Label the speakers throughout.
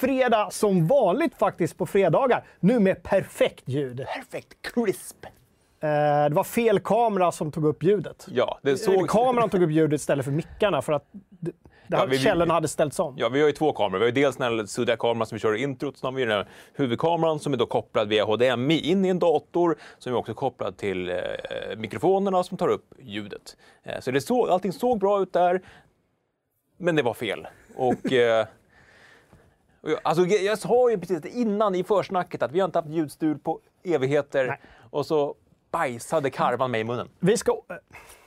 Speaker 1: Fredag som vanligt faktiskt på fredagar. Nu med perfekt ljud.
Speaker 2: Perfekt crisp.
Speaker 1: Eh, det var fel kamera som tog upp ljudet.
Speaker 2: Ja, det såg...
Speaker 1: Kameran tog upp ljudet istället för mickarna för att det
Speaker 2: Ja,
Speaker 1: hade,
Speaker 2: vi-
Speaker 1: källorna hade ställts om.
Speaker 2: Ja, vi har ju två kameror. Vi har ju dels den här suddiga kameran som vi kör i introt, sen har vi den här huvudkameran som är då kopplad via HDMI in i en dator som är också kopplad till eh, mikrofonerna som tar upp ljudet. Eh, så det såg, allting såg bra ut där, men det var fel. Och, eh, alltså, jag, jag sa ju precis innan i försnacket att vi har inte haft ljudstul på evigheter
Speaker 1: Nej.
Speaker 2: och så bajsade karvan mig i munnen.
Speaker 1: Vi ska, eh,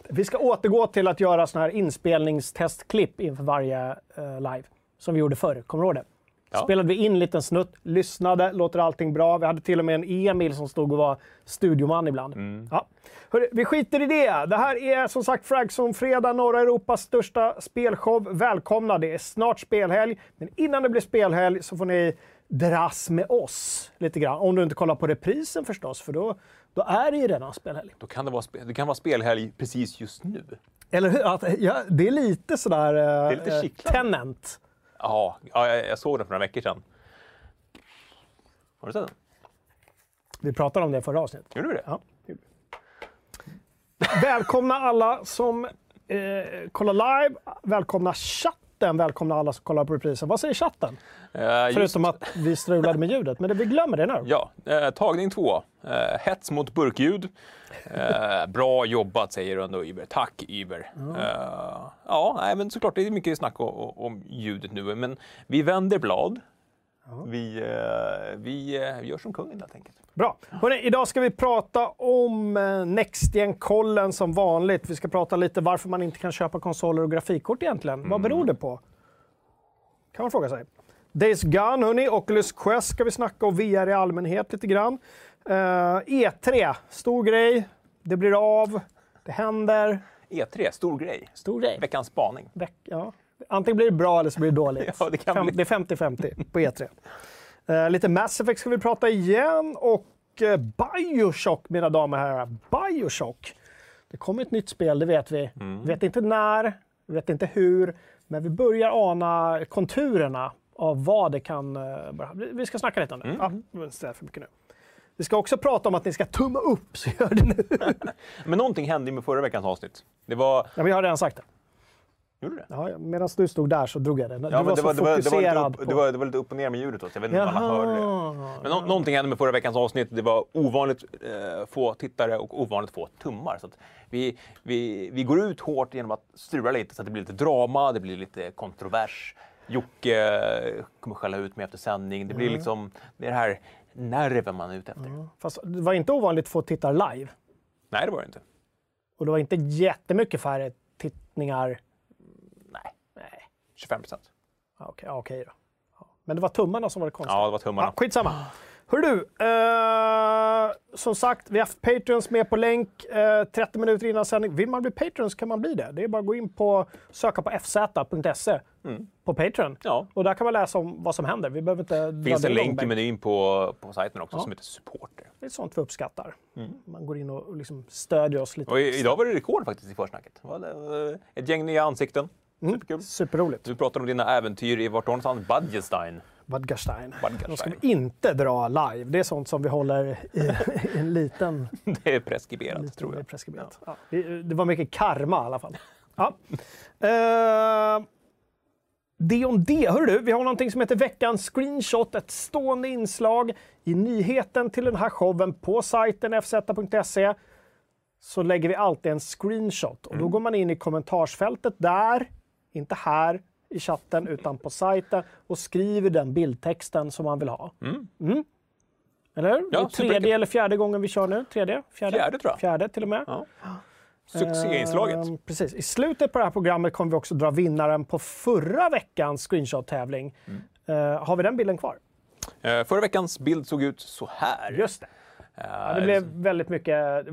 Speaker 1: vi ska återgå till att göra såna här inspelningstestklipp inför varje eh, live. Som vi gjorde förr, kommer du ihåg det?
Speaker 2: Ja.
Speaker 1: Spelade vi in en liten snutt, lyssnade, låter allting bra. Vi hade till och med en Emil som stod och var studioman ibland.
Speaker 2: Mm.
Speaker 1: Ja. Hörru, vi skiter i det. Det här är som sagt Fragzone Fredag, norra Europas största spelshow. Välkomna! Det är snart spelhelg, men innan det blir spelhelg så får ni dras med oss lite grann. Om du inte kollar på reprisen förstås, för då, då är det ju redan spelhelg.
Speaker 2: Då kan det, vara, det kan vara spelhelg precis just nu.
Speaker 1: Eller hur? Att, ja, det är lite sådär... Det
Speaker 2: är lite kittlande.
Speaker 1: Tenant.
Speaker 2: Ja, ja jag, jag såg den för några veckor sedan. Har du sett den?
Speaker 1: Vi pratade om det i förra avsnittet.
Speaker 2: Gjorde du det?
Speaker 1: Ja. vi. Välkomna alla som eh, kollar live. Välkomna chatten. Välkomna alla som kollar på reprisen. Vad säger chatten?
Speaker 2: Eh, just-
Speaker 1: Förutom att vi strulade med ljudet. Men det, vi glömmer det nu.
Speaker 2: Ja, eh, tagning två. Eh, hets mot burkljud. Eh, bra jobbat säger ändå Iber. Tack Iber. Eh, ja, nej, men såklart det är mycket snack o- o- om ljudet nu, men vi vänder blad. Vi, eh, vi eh, gör som kungen helt enkelt.
Speaker 1: Bra. Hörrni, idag ska vi prata om eh, Next Gen-kollen som vanligt. Vi ska prata lite varför man inte kan köpa konsoler och grafikkort egentligen. Vad beror det på? Kan man fråga sig. Days Gone, hörni. Oculus Quest ska vi snacka och VR i allmänhet lite grann. Eh, E3, stor grej. Det blir av. Det händer.
Speaker 2: E3, E stor grej.
Speaker 1: Stor grej.
Speaker 2: Veckans spaning.
Speaker 1: Veck, ja. Antingen blir det bra eller så blir det dåligt.
Speaker 2: Ja, det
Speaker 1: Fem, det är 50-50 på E3. Eh, lite Mass Effect ska vi prata igen och uh, Bioshock, mina damer och herrar. Bioshock. Det kommer ett nytt spel, det vet vi.
Speaker 2: Mm.
Speaker 1: Vi vet inte när, vi vet inte hur, men vi börjar ana konturerna av vad det kan... börja- vi- ska snacka lite om det.
Speaker 2: Mm.
Speaker 1: Ja, för mycket nu. Vi ska också prata om att ni ska tumma upp, så gör det nu.
Speaker 2: Men någonting hände med förra veckans avsnitt. Det var...
Speaker 1: ja, vi har redan sagt det.
Speaker 2: Gjorde det?
Speaker 1: Ja, Medan du stod där så drog jag det. Du
Speaker 2: Ja,
Speaker 1: var
Speaker 2: det
Speaker 1: så
Speaker 2: var, det, var, det, var
Speaker 1: fokuserad
Speaker 2: upp,
Speaker 1: på...
Speaker 2: det, var, det var lite upp och ner med ljudet också. Jag vet inte om alla hörde det. Men nå- någonting hände med förra veckans avsnitt. Det var ovanligt eh, få tittare och ovanligt få tummar. Så vi, vi, vi går ut hårt genom att strula lite så att det blir lite drama, det blir lite kontrovers. Jocke eh, kommer skälla ut mig efter sändning. Det blir
Speaker 1: Mm.
Speaker 2: liksom det är det här nerven man är ute efter.
Speaker 1: Fast det var inte ovanligt få tittare live.
Speaker 2: Nej, det var det inte.
Speaker 1: Och det var inte jättemycket färre tittningar.
Speaker 2: Nej,
Speaker 1: Nej,
Speaker 2: 25 procent.
Speaker 1: ja, okej, ja, okej då. Ja. Men det var tummarna som var det konstiga.
Speaker 2: Ja, det var tummarna.
Speaker 1: Ja, skitsamma. Hör du, eh, som sagt, vi har haft Patreons med på länk eh, 30 minuter innan sändning. Vill man bli Patreons kan man bli det. Det är bara att gå in på söka på fz.se på Patreon.
Speaker 2: Mm. Ja.
Speaker 1: Och där kan man läsa om vad som händer. Vi behöver inte dra
Speaker 2: finns
Speaker 1: det
Speaker 2: en länk i menyn på, på sajten också
Speaker 1: Ja.
Speaker 2: som heter supporter.
Speaker 1: Det är sånt vi uppskattar.
Speaker 2: Mm.
Speaker 1: Man går in och liksom stödjer oss lite.
Speaker 2: Och i, idag var det rekord faktiskt i försnacket. Det eh, ett gäng nya ansikten.
Speaker 1: Mm.
Speaker 2: Superkul.
Speaker 1: Superroligt.
Speaker 2: Du pratar om dina äventyr i vart någonstans? Badgestein.
Speaker 1: Wadgarstein. De ska vi inte dra live. Det är sånt som vi håller i, i en liten...
Speaker 2: Det är preskriberat,
Speaker 1: liten
Speaker 2: tror jag.
Speaker 1: preskriberat. Ja. vi- Det var mycket karma i alla fall. Ja. Eh, det om det. Hör du, vi har någonting som heter veckans screenshot. Ett stående inslag i nyheten till den här showen på sajten fz.se. Så lägger vi alltid en screenshot och då går man in i kommentarsfältet där, inte här i chatten utan på sajten och skriver den bildtexten som man vill ha. Mm. Eller hur?
Speaker 2: superenkelt.
Speaker 1: tredje eller fjärde gången vi kör nu. Tredje? Fjärde,
Speaker 2: Fjärde, tror jag.
Speaker 1: Fjärde till och med.
Speaker 2: Ja. Succéinslaget.
Speaker 1: Ehm, precis. I slutet på det här programmet kommer vi också dra vinnaren på förra veckans screenshot-tävling.
Speaker 2: Mm.
Speaker 1: Eh, har vi den bilden kvar?
Speaker 2: Eh, förra veckans bild såg ut så här.
Speaker 1: Just det.
Speaker 2: Eh,
Speaker 1: Ja, det blev väldigt mycket...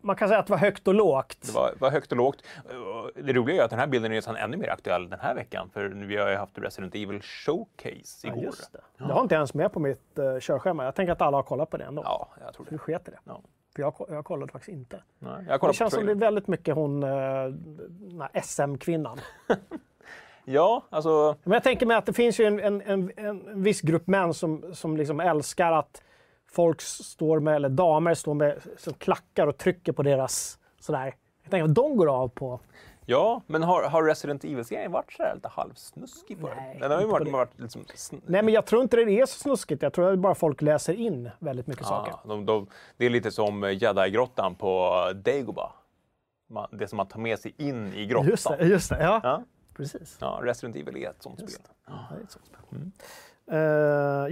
Speaker 1: Man kan säga att det var högt och lågt.
Speaker 2: Det var, var högt och lågt. Eh, Det roliga är att den här bilden är nästan ännu mer aktuell den här veckan. För vi har ju haft Resident Evil Showcase
Speaker 1: Ja,
Speaker 2: igår.
Speaker 1: just det. det har inte ens med på mitt uh, körschema. Jag tänker att alla har kollat på det ändå.
Speaker 2: Ja, jag tror
Speaker 1: Vi
Speaker 2: det.
Speaker 1: sket i det.
Speaker 2: Ja.
Speaker 1: För jag, jag kollade faktiskt inte.
Speaker 2: Nej, jag
Speaker 1: Det
Speaker 2: kollar
Speaker 1: känns som det är väldigt mycket hon, uh, här SM-kvinnan.
Speaker 2: Ja, alltså...
Speaker 1: Men jag tänker mig att det finns ju en, en, en, en viss grupp män som, som liksom älskar att folk står med, eller damer står med som klackar och trycker på deras sådär. Jag tänker att de går av på...
Speaker 2: Ja, men har, har Resident Evil-serien varit så här lite halvsnuskig för
Speaker 1: Nej,
Speaker 2: Den har ju varit,
Speaker 1: på det.
Speaker 2: varit liksom...
Speaker 1: Nej, men jag tror inte det är så snuskigt. Jag tror att bara folk läser in väldigt mycket saker.
Speaker 2: Ja, de, de, det är lite som Jedi-grottan på Dagobah. Man, det som man tar med sig in i grottan.
Speaker 1: Just det, just det. Ja,
Speaker 2: Ja,
Speaker 1: precis.
Speaker 2: ja, Resident Evil är ett sånt spel.
Speaker 1: Ja, det är ett sånt spel. Eh,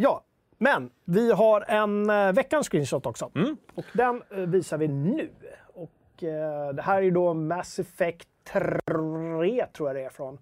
Speaker 1: ja, men vi har en uh, veckans screenshot också.
Speaker 2: Mm.
Speaker 1: Och den eh, visar vi nu. Och eh, det här är då Mass Effect 3 tror jag det är från.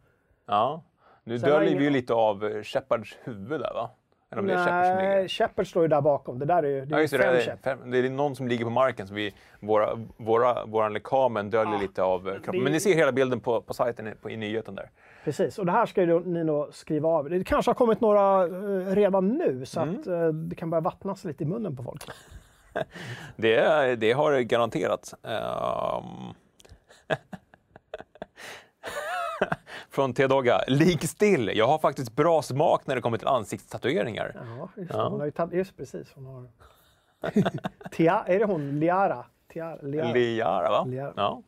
Speaker 2: Ja. Nu
Speaker 1: Sen
Speaker 2: döljer
Speaker 1: ingen-
Speaker 2: vi ju lite av eh, Shepards huvud där va? Eller om det är Shepard som ligger.
Speaker 1: Nej, Shepard står ju där bakom. Det där är ju det
Speaker 2: Ja,
Speaker 1: är
Speaker 2: det,
Speaker 1: fem
Speaker 2: det, är,
Speaker 1: Shepard.
Speaker 2: fem, det är någon som ligger på marken så vi, våra, våra, våran lekamen döljer
Speaker 1: Ah,
Speaker 2: lite av eh, kroppen.
Speaker 1: det-
Speaker 2: Men ni ser hela bilden på, på sajten på, i nyheten där.
Speaker 1: Precis, och det här ska ju ni då skriva av. Det kanske har kommit några eh, redan nu så
Speaker 2: Mm.
Speaker 1: att eh, det kan börja vattnas lite i munnen på folk.
Speaker 2: Det, det har garanterat. Ehm. Från T-Dogga. Lig still. Jag har faktiskt bra smak när det kommer till ansiktstatueringar.
Speaker 1: Ja, just.
Speaker 2: Ja.
Speaker 1: Hon har ju just precis. Hon har... Tia, är det hon? Liara? Tiara, Liara.
Speaker 2: Liara, va?
Speaker 1: Liara.
Speaker 2: Ja.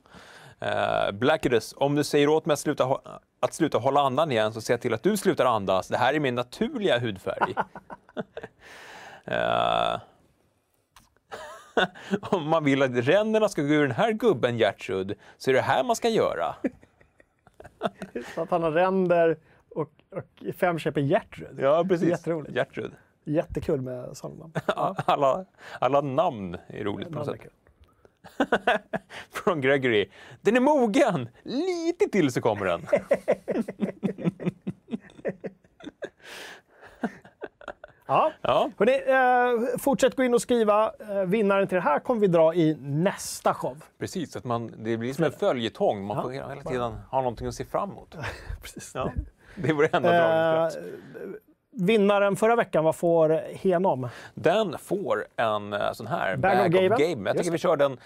Speaker 2: Uh, Blackidus, om du säger åt mig att sluta, att sluta hålla andan igen så ser jag till att du slutar andas. Det här är min naturliga hudfärg. Eh, om man vill att ränderna ska gå ur den här gubben, Gertrud, så är det här man ska göra.
Speaker 1: Så att han har ränder och, och fem köper Gertrud.
Speaker 2: Ja, precis.
Speaker 1: Jätteroligt.
Speaker 2: Gertrud.
Speaker 1: Jättekul med sådana namn.
Speaker 2: Alla, alla namn är roligt på något sätt. Från Gregory. Den är mogen! Lite till så kommer den.
Speaker 1: Ja.
Speaker 2: Ja,
Speaker 1: Hörrni, eh, fortsätt gå in och skriva. Eh, vinnaren till det här kommer vi dra i nästa show.
Speaker 2: precis. Att man, det blir som en följetong. Man
Speaker 1: Ja,
Speaker 2: får hela tiden ha någonting att se fram emot.
Speaker 1: Precis.
Speaker 2: Ja, det är vår enda
Speaker 1: Eh,
Speaker 2: dragningskraft.
Speaker 1: Vinnaren förra veckan, vad får Henom?
Speaker 2: Den får en eh, sån här
Speaker 1: Bag
Speaker 2: Bag,
Speaker 1: of
Speaker 2: of
Speaker 1: Gaben.
Speaker 2: Game. Jag
Speaker 1: Just
Speaker 2: tycker vi kör den. eh,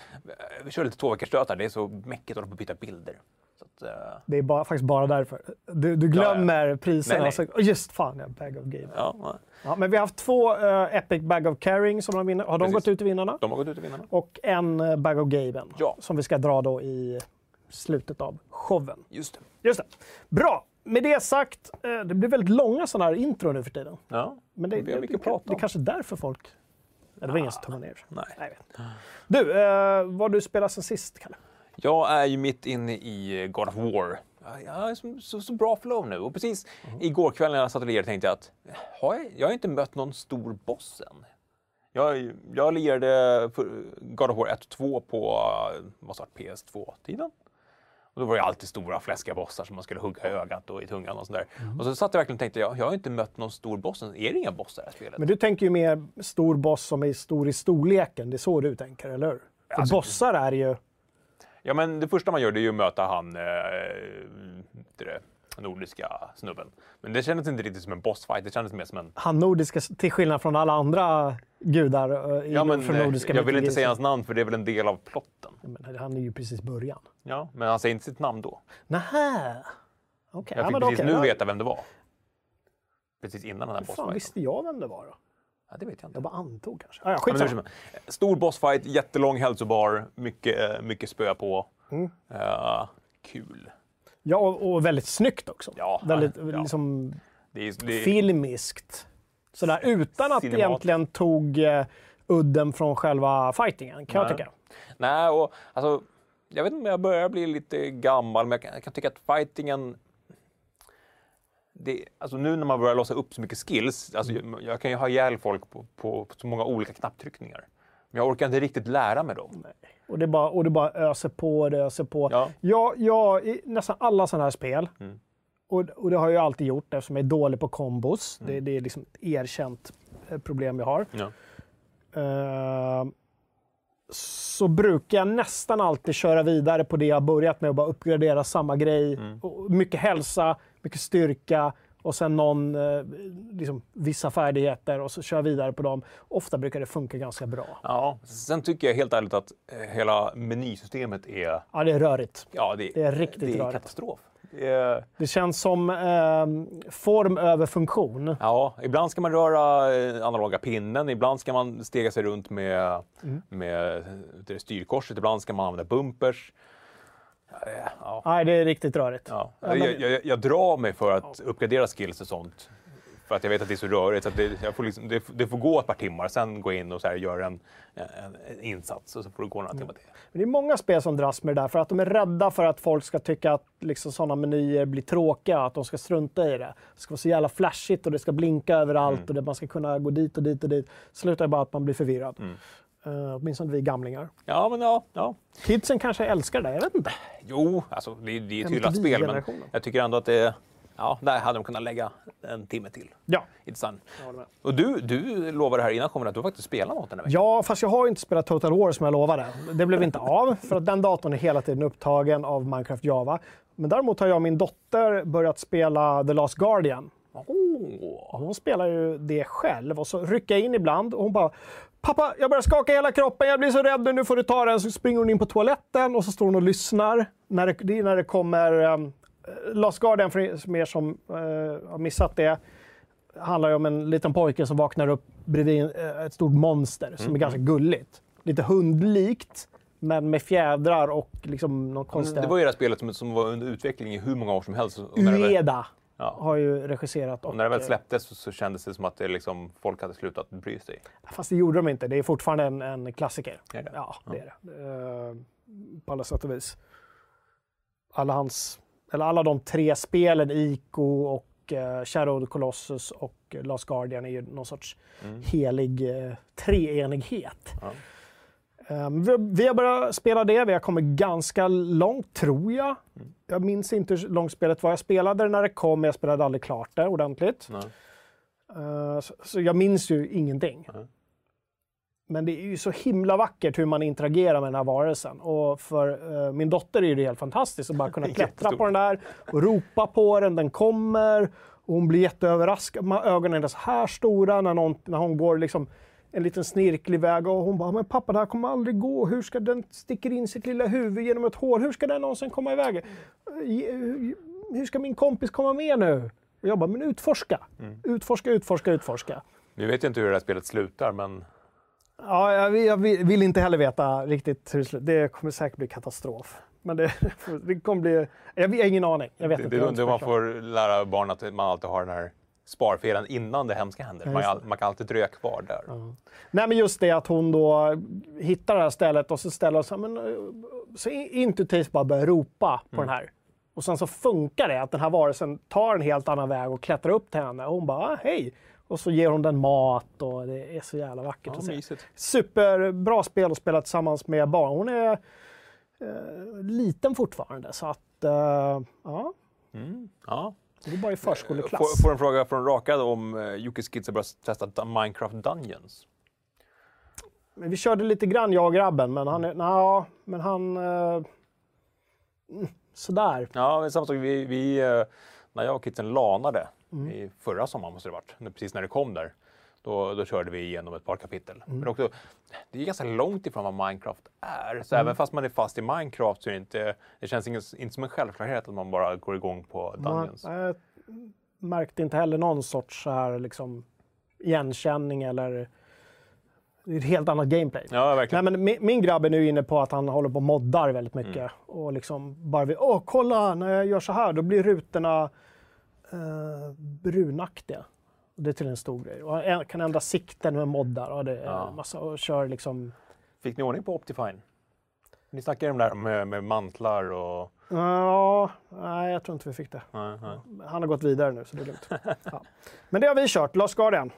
Speaker 2: Vi kör lite tvåveckorsstötar. Det är så mäckigt att hålla på och byta bilder. Att, eh,
Speaker 1: Det är bara, faktiskt bara därför. Du, du glömmer priserna.
Speaker 2: Nej, nej.
Speaker 1: Så, just fan, ja, Bag of Game.
Speaker 2: ja, ja,
Speaker 1: Ja, men vi har haft två eh, Epic Bag of Carrying som de vinner. Har de
Speaker 2: Precis.
Speaker 1: gått ut i vinnarna?
Speaker 2: de har gått ut i vinnarna.
Speaker 1: Och en eh, Bag of
Speaker 2: Ja.
Speaker 1: som vi ska dra då i slutet av showen.
Speaker 2: Just det.
Speaker 1: Just det. Bra! Med det sagt, eh, det blir väldigt långa sådana här intro nu för tiden.
Speaker 2: Ja,
Speaker 1: Men det,
Speaker 2: Vi har mycket
Speaker 1: det,
Speaker 2: att prata
Speaker 1: det är
Speaker 2: om.
Speaker 1: kanske är därför folk... Ja, det var ingen som tummade ner.
Speaker 2: nej.
Speaker 1: Nej, vet. Du, eh, vad har du spelat sen sist, Kalle?
Speaker 2: Jag är ju mitt inne i God of War. Har så, så, så bra flow nu. Och precis igår kväll när jag satt och lirade tänkte jag att har jag, jag har inte mött någon stor boss än. Jag, jag lirade God of War 1 och 2 på eh, vad sa jag, PS2-tiden. Och då var det alltid stora fläskiga bossar som man skulle hugga i ögat och i tungan och sådär. Och så satt jag verkligen och tänkte, jag, jag har inte mött någon stor boss. Är det inga bossar i det här spelet?
Speaker 1: Men du tänker ju mer stor boss som är stor i storleken. Det är så du tänker, eller hur? För
Speaker 2: Alltså-
Speaker 1: bossar är ju...
Speaker 2: Ja, men det första man gör det är ju att möta han, det, nordiska snubben. Men det kändes inte riktigt som en bossfight, det kändes mer som en...
Speaker 1: Han nordiska, till skillnad från alla andra gudar eh, i,
Speaker 2: Ja, men
Speaker 1: från
Speaker 2: eh,
Speaker 1: nordiska
Speaker 2: jag vill inte säga hans namn för det är väl en del av plotten.
Speaker 1: Ja, men Han är ju precis början.
Speaker 2: Ja, men han säger inte sitt namn då.
Speaker 1: Nähä! Okej,
Speaker 2: Jag
Speaker 1: ja,
Speaker 2: fick
Speaker 1: men
Speaker 2: precis
Speaker 1: okej.
Speaker 2: nu
Speaker 1: ja.
Speaker 2: veta vem det var. Precis innan den här
Speaker 1: Hur
Speaker 2: bossfighten.
Speaker 1: visste jag vem det var då?
Speaker 2: Ja, det vet jag inte.
Speaker 1: Jag bara antog kanske. Ah, ja,
Speaker 2: Ja, hur. Stor bossfight, jättelång hälsobar, mycket, eh, mycket spö på.
Speaker 1: Mm.
Speaker 2: Eh, kul.
Speaker 1: Ja, och, och väldigt snyggt också.
Speaker 2: Ja,
Speaker 1: väldigt
Speaker 2: ja.
Speaker 1: liksom
Speaker 2: Det är, det är,
Speaker 1: filmiskt. Sådär, utan att det
Speaker 2: Cinemat-
Speaker 1: egentligen tog eh, udden från själva fightingen, kan jag
Speaker 2: Nej.
Speaker 1: tycka.
Speaker 2: Nej, och alltså, jag vet inte om jag börjar bli lite gammal, men jag kan, jag kan tycka att fightingen... Det, alltså nu när man börjar låsa upp så mycket skills, alltså jag, jag kan ju ha ihjäl folk på, på, på så många olika knapptryckningar. Men jag orkar inte riktigt lära mig dem.
Speaker 1: Och det bara, och det bara öser på, det öser på.
Speaker 2: Ja.
Speaker 1: Ja, ja, i nästan alla sådana här spel,
Speaker 2: Mm.
Speaker 1: och, och det har jag alltid gjort eftersom jag är dålig på kombos.
Speaker 2: Mm.
Speaker 1: Det, det är liksom ett erkänt eh, problem jag har.
Speaker 2: Ja.
Speaker 1: Eh, så brukar jag nästan alltid köra vidare på det jag börjat med och bara uppgradera samma grej.
Speaker 2: Mm.
Speaker 1: Och mycket hälsa, mycket styrka och sen någon, eh, liksom, vissa färdigheter och så kör vidare på dem. Ofta brukar det funka ganska bra.
Speaker 2: Ja, sen tycker jag helt ärligt att eh, hela menysystemet är,
Speaker 1: Ja, det är rörigt.
Speaker 2: ja, det,
Speaker 1: Det är riktigt
Speaker 2: det är
Speaker 1: rörigt.
Speaker 2: katastrof. Eh,
Speaker 1: Det känns som eh, form över funktion.
Speaker 2: Ja, ibland ska man röra eh, analoga pinnen, ibland ska man stega sig runt med, med det styrkorset, ibland ska man använda bumpers. Ja,
Speaker 1: Nej, det är riktigt rörigt.
Speaker 2: ja. Jag, jag, jag drar mig för att uppgradera skills och sånt. För att jag vet att det är så rörigt. Så att det, får liksom, det, det får gå ett par timmar, sen gå in och så här, göra en, en, en insats och så får det gå några timmar till.
Speaker 1: Men det är många spel som dras med det där för att de är rädda för att folk ska tycka att liksom, sådana menyer blir tråkiga, att de ska strunta i det. Det ska vara så jävla flashigt och det ska blinka överallt
Speaker 2: Mm.
Speaker 1: och det, man ska kunna gå dit och dit och dit. Slutar bara att man blir förvirrad.
Speaker 2: Mm.
Speaker 1: Uh, åtminstone vi gamlingar.
Speaker 2: Ja, men ja. ja.
Speaker 1: Kidsen kanske älskar det, jag vet inte.
Speaker 2: Jo, alltså det, det är ett hyllat spel, men jag tycker ändå att det... Ja, där hade de kunnat lägga en timme till
Speaker 1: Ja,
Speaker 2: i design.
Speaker 1: jag håller med.
Speaker 2: Och du, du lovade här innan showen att du faktiskt spelar något den här veckan.
Speaker 1: Ja, fast jag har ju inte spelat Total War som jag lovade. Det blev inte av, för att den datorn är hela tiden upptagen av Minecraft Java. Men däremot har jag och min dotter börjat spela The Last Guardian.
Speaker 2: Åh.
Speaker 1: Hon spelar ju det själv och så rycker jag in ibland och hon bara Pappa, jag börjar skaka hela kroppen, jag blir så rädd nu, nu får du ta den. Så springer hon in på toaletten och så står hon och lyssnar. När det, det är när det kommer... Um, Last Guardian, för er som eh, har missat det, handlar ju om en liten pojke som vaknar upp bredvid eh, ett stort monster som är ganska gulligt. Lite hundlikt, men med fjädrar och liksom någon konstiga...
Speaker 2: Det var ju det här spelet som, som var under utveckling i hur många år som helst.
Speaker 1: Ueda
Speaker 2: ja.
Speaker 1: har ju regisserat.
Speaker 2: och när det väl
Speaker 1: eh,
Speaker 2: släpptes så, så kändes det som att det liksom, folk hade slutat bry sig.
Speaker 1: Fast det gjorde de inte. Det är fortfarande en, en klassiker.
Speaker 2: Är det?
Speaker 1: Ja, det är det. Eh, på alla sätt och vis. Alla, hans, eller alla de tre spelen, Ico och uh, Shadow of the Colossus och eh, Last Guardian är ju någon sorts
Speaker 2: Mm.
Speaker 1: helig uh, treenighet.
Speaker 2: Ja.
Speaker 1: Eh, vi, har börjat spela det. Vi har kommit ganska långt, tror jag. Jag minns inte hur långt spelet var. Jag spelade det när det kom, men jag spelade aldrig klart det ordentligt.
Speaker 2: Nej.
Speaker 1: Eh, så, jag minns ju ingenting.
Speaker 2: Nej.
Speaker 1: Men det är ju så himla vackert hur man interagerar med den här varelsen. Och för eh, min dotter är det helt fantastiskt att bara kunna klättra på den där och ropa på den. Den kommer och hon blir jätteöverraskad. Ögonen är så här stora när, någon, när hon går liksom en liten snirklig väg och hon bara “Men pappa, det här kommer aldrig gå. Hur ska den sticker in sitt lilla huvud genom ett hål? Hur ska den någonsin komma iväg? Eh, Hur hur ska min kompis komma med nu?” Och jag bara “Men utforska! Utforska, utforska, utforska!”
Speaker 2: Vi vet ju inte hur det här spelet slutar, men
Speaker 1: Ja, jag vill, jag vill inte heller veta riktigt hur det slutar. Det kommer säkert bli katastrof. Men det, det kommer bli... Jag har ingen aning. Jag vet
Speaker 2: det,
Speaker 1: inte.
Speaker 2: det
Speaker 1: Jag
Speaker 2: är man får lära barn att man alltid har den här sparfelen innan det hemska händer.
Speaker 1: Ja,
Speaker 2: Man, man kan alltid dröja kvar där.
Speaker 1: Nej, men just det att hon då hittar det här stället och så ställer hon sig, men, eh, så in- intuitivt bara börjar ropa på den här. Och sen så funkar det att den här varelsen tar en helt annan väg och klättrar upp till henne. Och hon bara, ah, hej! Och så ger hon den mat och det är så jävla vackert
Speaker 2: Ja,
Speaker 1: att se. Superbra spel att spela tillsammans med barn. Hon är eh, liten fortfarande så att, eh, ja,
Speaker 2: Mm. Ja.
Speaker 1: Det är bara i förskoleklass.
Speaker 2: Får, får en fråga från Rakad om uh, Jukis Kids har börjat testa Minecraft Dungeons.
Speaker 1: Men vi körde lite grann jag och grabben, men han nja, men han, eh, mm, sådär.
Speaker 2: Ja, men samma sak. Vi, vi, eh, när jag och kidsen lanade
Speaker 1: Mm.
Speaker 2: i förra sommaren, måste det varit, precis när det kom där, då, då körde vi igenom ett par kapitel.
Speaker 1: Mm.
Speaker 2: Men också, det är ganska långt ifrån vad Minecraft är. Så
Speaker 1: Mm.
Speaker 2: även fast man är fast i Minecraft så är det inte, det känns inte, som en självklarhet att man bara går igång på Dungeons.
Speaker 1: Man, jag märkte inte heller någon sorts så här, liksom, igenkänning eller det är ett helt annat gameplay.
Speaker 2: Ja, verkligen.
Speaker 1: Nej, men min, min grabb är nu inne på att han håller på och moddar väldigt mycket.
Speaker 2: Mm.
Speaker 1: Och liksom bara vill, åh kolla när jag gör så här då blir rutorna eh, brunaktiga. Det är till en stor grej. Och kan ändra sikten med moddar och det är
Speaker 2: Ja.
Speaker 1: massa och kör liksom
Speaker 2: Fick ni ordning på Optifine? Ni snackade om det där med, med mantlar och...
Speaker 1: Ja, nej jag tror inte vi fick det.
Speaker 2: Nej, nej.
Speaker 1: Han har gått vidare nu så det är lugnt. ja. Men det har vi kört, Last Guardian.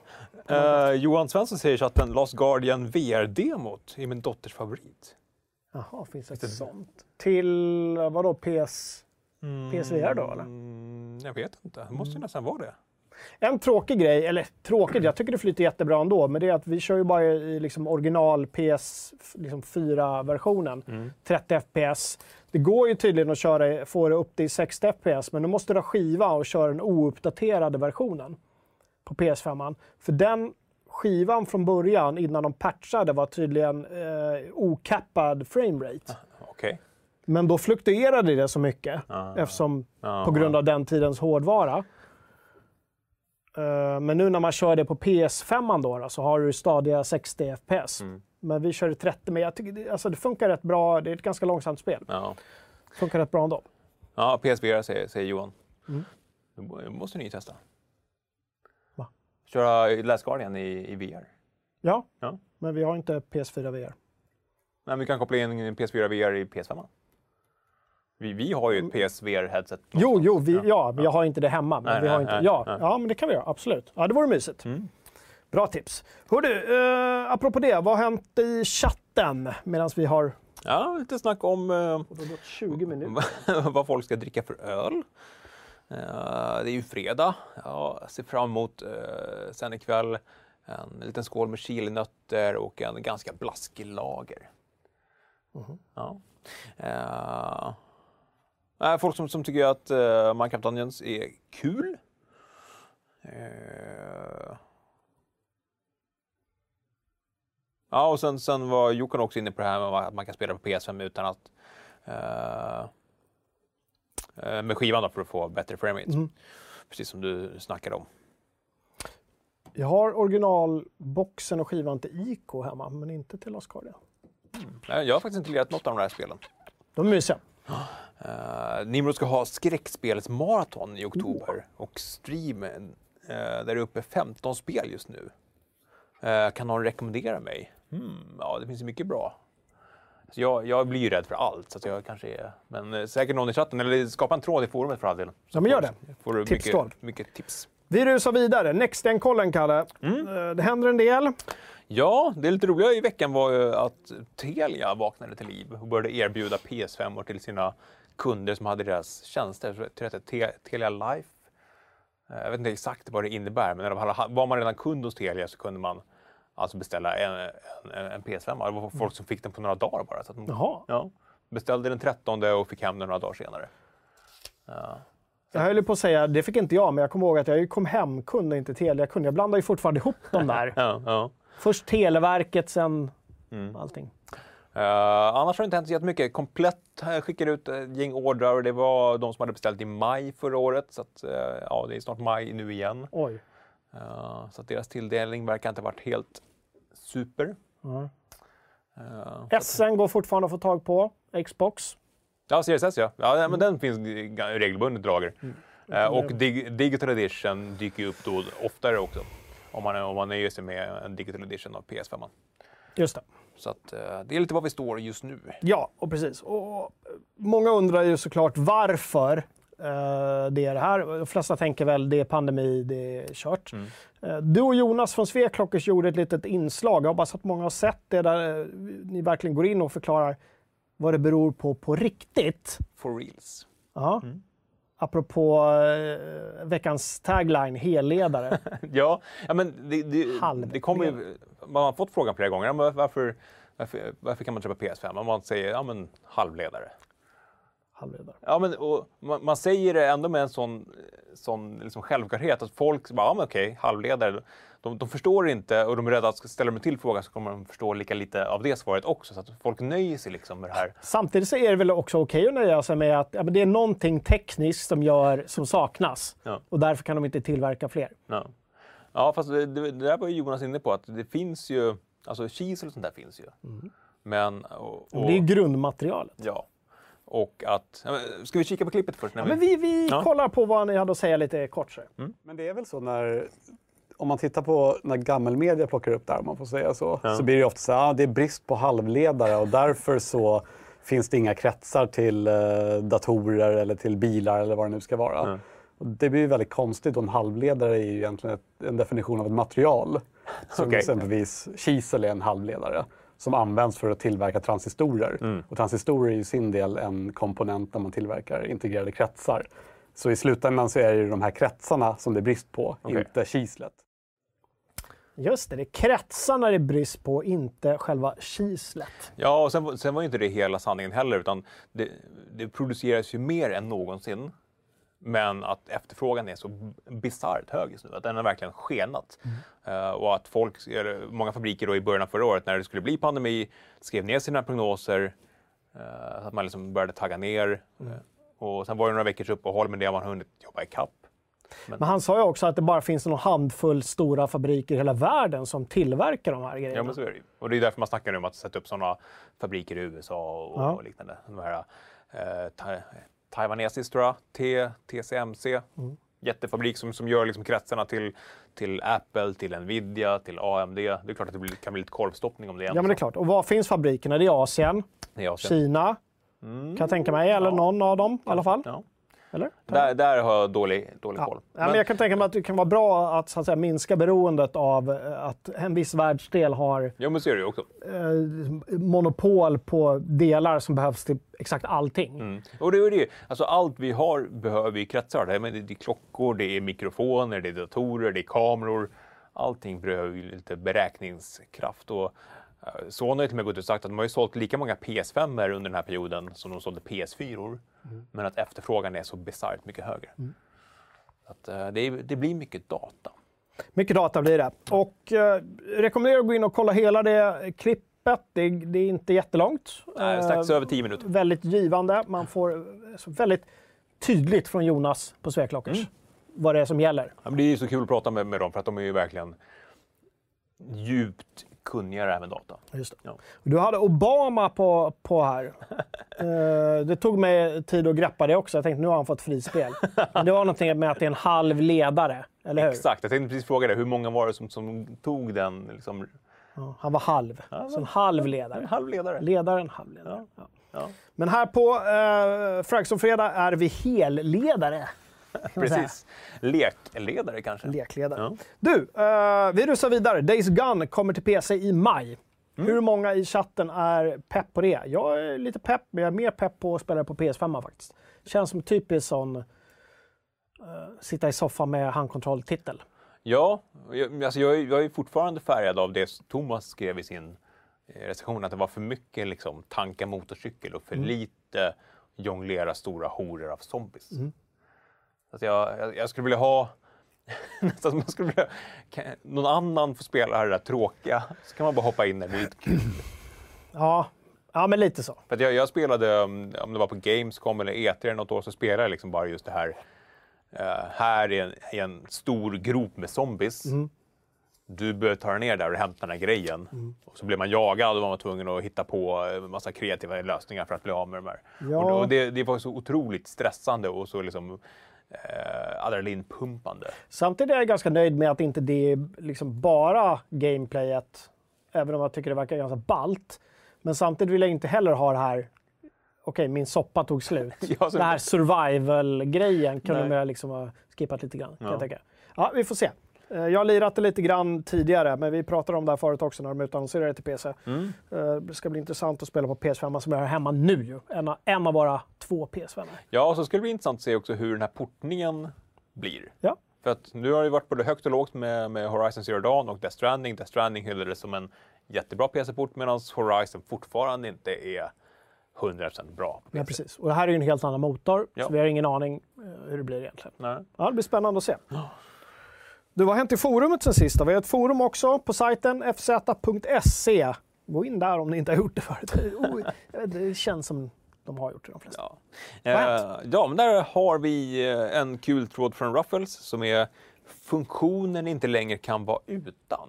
Speaker 2: Eh, Johan Svensson säger i chatten Last Guardian VR-demot är min dotters favorit.
Speaker 1: Jaha, finns det ett sånt? Till vadå, PS? PSVR då, eller?
Speaker 2: Mm, jag vet inte, det måste ju nästan vara det.
Speaker 1: En tråkig grej, eller tråkigt, jag tycker det flyter jättebra ändå, men det är att vi kör ju bara i liksom original PS liksom 4-versionen. 30 FPS. Det går ju tydligen att köra, få det upp till 60 FPS, men du måste du ha skiva och köra den ouppdaterade versionen på PS5. För den skivan från början, innan de patchade, var tydligen eh, okappad framerate.
Speaker 2: Okej.
Speaker 1: Men då fluktuerade det så mycket eftersom
Speaker 2: Ja,
Speaker 1: på grund av den tidens hårdvara. Eh, Men nu när man kör det på PS5 då, då så har du stadiga 60 FPS.
Speaker 2: Mm.
Speaker 1: Men vi kör i 30, men jag tycker alltså det funkar rätt bra. Det är ett ganska långsamt spel.
Speaker 2: Ja,
Speaker 1: Funkar rätt bra ändå.
Speaker 2: ja PSVR säger, säger Johan.
Speaker 1: Mm.
Speaker 2: Då måste ni testa.
Speaker 1: Va?
Speaker 2: Köra Last Guardian i, i VR.
Speaker 1: Ja,
Speaker 2: Ja.
Speaker 1: men vi har inte PS4 VR.
Speaker 2: Men vi kan koppla in PS4 VR i PS5. Vi, vi har ju ett PSVR-headset.
Speaker 1: Jo, jo, vi, ja, men jag har inte det hemma. Men
Speaker 2: Nej,
Speaker 1: vi har
Speaker 2: nej,
Speaker 1: inte,
Speaker 2: nej,
Speaker 1: ja, ja, men det kan vi göra. Absolut. Ja, det vore mysigt.
Speaker 2: Mm.
Speaker 1: Bra tips. Hördu, eh, apropå det, vad har hänt i chatten medan vi har
Speaker 2: Ja, lite snack om eh,
Speaker 1: det har gått 20 minuter?
Speaker 2: vad folk ska dricka för öl. Eh, det är ju fredag. Ja, jag ser fram emot uh, sen ikväll en liten skål med chilinötter och en ganska blaskig lager. Ja. Nej, folk som, som tycker att uh, Minecraft Dungeons är kul. Eh, Ja, och sen, sen var Jocke också inne på det här med att man kan spela på PS5 utan att eh, med skivan då för att få bättre framerate.
Speaker 1: Mm.
Speaker 2: Precis som du snackade om.
Speaker 1: Jag har originalboxen och skivan till IK hemma, men inte till Ascaria.
Speaker 2: Nej, Jag har faktiskt inte lirat något av de här spelen.
Speaker 1: De är mysiga.
Speaker 2: Uh, Nimrod ska ha skräckspelets maraton i oktober och streamen uh, där det är uppe 15 spel just nu. Eh, kan någon rekommendera mig? Hmm, ja, det finns mycket bra. Så jag, jag blir ju rädd för allt, så jag kanske är... Men eh, säkert någon i chatten, eller skapa en tråd i forumet för all del.
Speaker 1: Ja, men gör det.
Speaker 2: Får du
Speaker 1: Tipstråd.
Speaker 2: mycket, mycket tips.
Speaker 1: Vi rusar vidare. Nextgen-kollen, Kalle.
Speaker 2: Mm.
Speaker 1: Det händer en del.
Speaker 2: Ja, det lite roliga i veckan var ju att Telia vaknade till liv och började erbjuda PS5 till sina kunder som hade deras tjänster. Jag tror Telia Life. Eh, Jag vet inte exakt vad det innebär, men var man redan kund hos Telia så kunde man alltså beställa en, en, en PS5. Det var folk som fick den på några dagar bara. Så att de,
Speaker 1: Jaha.
Speaker 2: ja, beställde den 13 och fick hem den några dagar senare. Ja.
Speaker 1: Jag höll på att säga, det fick inte jag, men jag kommer ihåg att jag kom hem-kund och inte Telia-kund. Jag blandar ju fortfarande ihop dem där.
Speaker 2: Ja, ja.
Speaker 1: Först Televerket, sen
Speaker 2: Mm.
Speaker 1: allting.
Speaker 2: Uh, annars har det inte hänt så jättemycket. Komplett eh, skickade ut ett gäng ordrar och det var de som hade beställt i maj förra året. Så att, eh, ja, det är snart maj nu igen.
Speaker 1: Oj.
Speaker 2: Eh, så att deras tilldelning verkar inte ha varit helt super.
Speaker 1: Ja.
Speaker 2: Eh,
Speaker 1: SN går fortfarande att få tag på. Xbox.
Speaker 2: ja, CSS ja. ja nej, men den finns regelbundet i lager. Eh, och dig, Digital Edition dyker upp då oftare också. Om man, om man nöjer sig med en Digital Edition av PS5.
Speaker 1: Just det.
Speaker 2: Så att, eh, det är lite var vi står just nu.
Speaker 1: Ja, och precis. Och många undrar ju såklart varför eh, det är det här. De flesta tänker väl det är pandemi, det är kört. Eh, du och Jonas från Sveklockers gjorde ett litet inslag. Jag hoppas att många har sett det där eh, ni verkligen går in och förklarar vad det beror på på riktigt.
Speaker 2: For reals.
Speaker 1: Ja. Apropå eh, veckans tagline, helledare.
Speaker 2: Ja, ja men det, det, det kommer ju, man har fått frågan flera gånger, varför, varför, varför kan man köpa PS5? Om man säger ja, men halvledare.
Speaker 1: Halvledare.
Speaker 2: Ja, men, och man, man säger det ändå med en sån, sån liksom självklarhet att folk bara, ja men okej, halvledare. De, de förstår inte och de är rädda att ställer de till frågan så kommer de förstå lika lite av det svaret också. Så att folk nöjer sig liksom med det här.
Speaker 1: Samtidigt så är det väl också okej att nöja sig med att ja, men det är någonting tekniskt som, gör, som saknas.
Speaker 2: Ja.
Speaker 1: Och därför kan de inte tillverka fler.
Speaker 2: Ja, ja fast det, det, det där var ju Jonas inne på att det finns ju, alltså kisel och sånt där finns ju. Men, och, och,
Speaker 1: Men Det är ju grundmaterialet.
Speaker 2: Ja. Och att... Ska vi kika på klippet först?
Speaker 1: Ja, men vi, vi
Speaker 2: Ja.
Speaker 1: kollar på vad ni hade att säga lite kort. Så.
Speaker 3: Men det är väl så när, om man tittar på när gammelmedia plockar upp det här, om man får säga så,
Speaker 2: Ja.
Speaker 3: så blir det ofta så här, ah, det är brist på halvledare och därför så finns det inga kretsar till eh, datorer eller till bilar eller vad det nu ska vara.
Speaker 2: Ja.
Speaker 3: Det blir ju väldigt konstigt och en halvledare är ju egentligen ett, en definition av ett material. Som
Speaker 2: Okej.
Speaker 3: exempelvis kisel är en halvledare som används för att tillverka transistorer.
Speaker 2: Mm.
Speaker 3: Och transistorer är i sin del en komponent när man tillverkar integrerade kretsar. Så i slutändan så är det ju de här kretsarna som det är brist på,
Speaker 2: Okej.
Speaker 3: inte kislet.
Speaker 1: Just det, det är kretsarna det är brist på, inte själva kislet.
Speaker 2: Ja, och sen, var- sen var inte det hela sanningen heller, utan det, det produceras ju mer än någonsin. Men att efterfrågan är så bisarrt hög just nu, att den har verkligen skenat. Eh, och att folk, många fabriker då i början av förra året när det skulle bli pandemi skrev ner sina prognoser så att man liksom började tagga ner.
Speaker 1: Mm.
Speaker 2: Eh, och sen var det några veckors uppehåll, men det har man hunnit jobba ikapp.
Speaker 1: Men han sa ju också att det bara finns någon handfull stora fabriker i hela världen som tillverkar de här grejerna.
Speaker 2: Ja, men så är det ju. Och det är därför man snackar nu om att sätta upp sådana fabriker i USA och,
Speaker 1: Ja.
Speaker 2: och liknande. De här eh, ta, taiwanesiskt tror jag, T, TCMC.
Speaker 1: Mm.
Speaker 2: Jättefabrik som, som gör liksom kretsarna till, till Apple, till Nvidia, till AMD. Det är klart att det blir, kan bli lite korvstoppning om det är
Speaker 1: Ja, men det är klart. Och var finns fabrikerna? Det är i Asien,
Speaker 2: Det är Asien.
Speaker 1: Kina, kan jag tänka mig. Eller
Speaker 2: Ja.
Speaker 1: någon av dem i alla fall.
Speaker 2: Ja.
Speaker 1: Eller?
Speaker 2: Där, där har jag dålig, dålig
Speaker 1: Ja.
Speaker 2: koll.
Speaker 1: Ja, men jag kan tänka mig att det kan vara bra att, så att säga, minska beroendet av eh, att en viss världsdel har
Speaker 2: Ja, men så är det också.
Speaker 1: eh, monopol på delar som behövs till exakt allting.
Speaker 2: Mm. Och det är det. Alltså allt vi har behöver vi kretsar. Det det är klockor, det är mikrofoner, det är datorer, det är kameror. Allting behöver lite beräkningskraft. Och Sony har till och med gått ut och sagt att de har ju sålt lika många PS5 under den här perioden som de sålde PS4. Men att efterfrågan är så bisarrt mycket högre. Att, eh, det, det blir mycket data.
Speaker 1: Mycket data blir det. Och eh, rekommenderar att gå in och kolla hela det klippet. Det, det är inte jättelångt.
Speaker 2: Nej, strax
Speaker 1: Eh,
Speaker 2: över 10 minuter.
Speaker 1: Väldigt givande. Man får eh, väldigt tydligt från Jonas på Sveklockers
Speaker 2: Mm.
Speaker 1: vad det är som gäller.
Speaker 2: Ja, det är ju så kul att prata med, med dem för att de är ju verkligen djupt kunniga även data.
Speaker 1: Just det.
Speaker 2: Ja.
Speaker 1: Du hade Obama på, på här. Eh, det tog mig tid att greppa det också. Jag tänkte nu har han fått frispel. Men det var någonting med att det är en halv ledare, eller hur?
Speaker 2: Exakt, jag tänkte precis fråga dig, hur många var det som, som tog den? Liksom,
Speaker 1: Ja, han var halv. Så en halv ledare.
Speaker 2: halvledare.
Speaker 1: Ledaren, halvledare. Ja.
Speaker 2: Ja,
Speaker 1: Men här på eh, Frags fredag är vi helledare.
Speaker 2: Precis. Lekledare kanske?
Speaker 1: Lekledare.
Speaker 2: Ja.
Speaker 1: Du, eh, vi rusar vidare. Days Gone kommer till PC i maj.
Speaker 2: Mm.
Speaker 1: Hur många i chatten är pepp på det? Jag är lite pepp, men jag är mer pepp på att spela på PS5 faktiskt. Känns som typiskt sån eh, sitta i soffan med handkontroll-titel.
Speaker 2: Ja, jag, alltså jag, är- jag är fortfarande färgad av det Thomas skrev i sin eh, recension, att det var för mycket liksom, tanka motorcykel och för
Speaker 1: Mm.
Speaker 2: lite jonglera stora horor av zombies.
Speaker 1: Mm.
Speaker 2: Så att jag, jag, jag skulle vilja ha nästan man skulle vilja, kan, någon annan får spela det där tråkiga, så kan man bara hoppa in där, det är kul.
Speaker 1: Ja, ja men lite så.
Speaker 2: För jag, jag spelade, um, om det var på Gamescom eller E3 något år, så spelade jag liksom bara just det här. eh, här är en, är en stor grop med zombies.
Speaker 1: Mm.
Speaker 2: Du bör ta dig ner där och hämta den här grejen. Och så blev man jagad och var man tvungen att hitta på en massa kreativa lösningar för att bli av med de här.
Speaker 1: Ja.
Speaker 2: Och, och det, det var så otroligt stressande och så liksom eh, adrenalinpumpande.
Speaker 1: Samtidigt är jag ganska nöjd med att inte det är liksom bara gameplayet, även om jag tycker det verkar ganska balt. Men samtidigt vill jag inte heller ha det här, okej min soppa tog slut.
Speaker 2: Ja,
Speaker 1: det här survival-grejen kunde man liksom ha skippat lite grann. Kan
Speaker 2: Ja.
Speaker 1: jag tänka. Ja, vi får se. Eh, Jag har lirat det lite grann tidigare, men vi pratade om det här förut också när de utannonserade det till PC.
Speaker 2: Mm.
Speaker 1: Eh, Det ska bli intressant att spela på PS5 som jag har hemma nu. ju. En av, en av våra två PS5.
Speaker 2: Ja, och så skulle det bli intressant att se också hur den här portningen blir.
Speaker 1: Ja.
Speaker 2: För att nu har det varit både högt och lågt med, med Horizon Zero Dawn och Death Stranding. Death Stranding hyllades som en jättebra PC-port medan Horizon fortfarande inte är 100% bra.
Speaker 1: Ja, precis. Och det här är ju en helt annan motor,
Speaker 2: Ja.
Speaker 1: så vi har ingen aning eh, hur det blir egentligen.
Speaker 2: Nej.
Speaker 1: Ja, det blir spännande att se. Du, vad har hänt i forumet sen sist? då? Vi har ett forum också på sajten fz.se. Gå in där om ni inte har gjort det förut. Det känns som de har gjort det de flesta.
Speaker 2: Ja.
Speaker 1: Vad har
Speaker 2: Eh, ja, men där har vi eh, en kul tråd från Ruffles som är funktionen inte längre kan vara utan.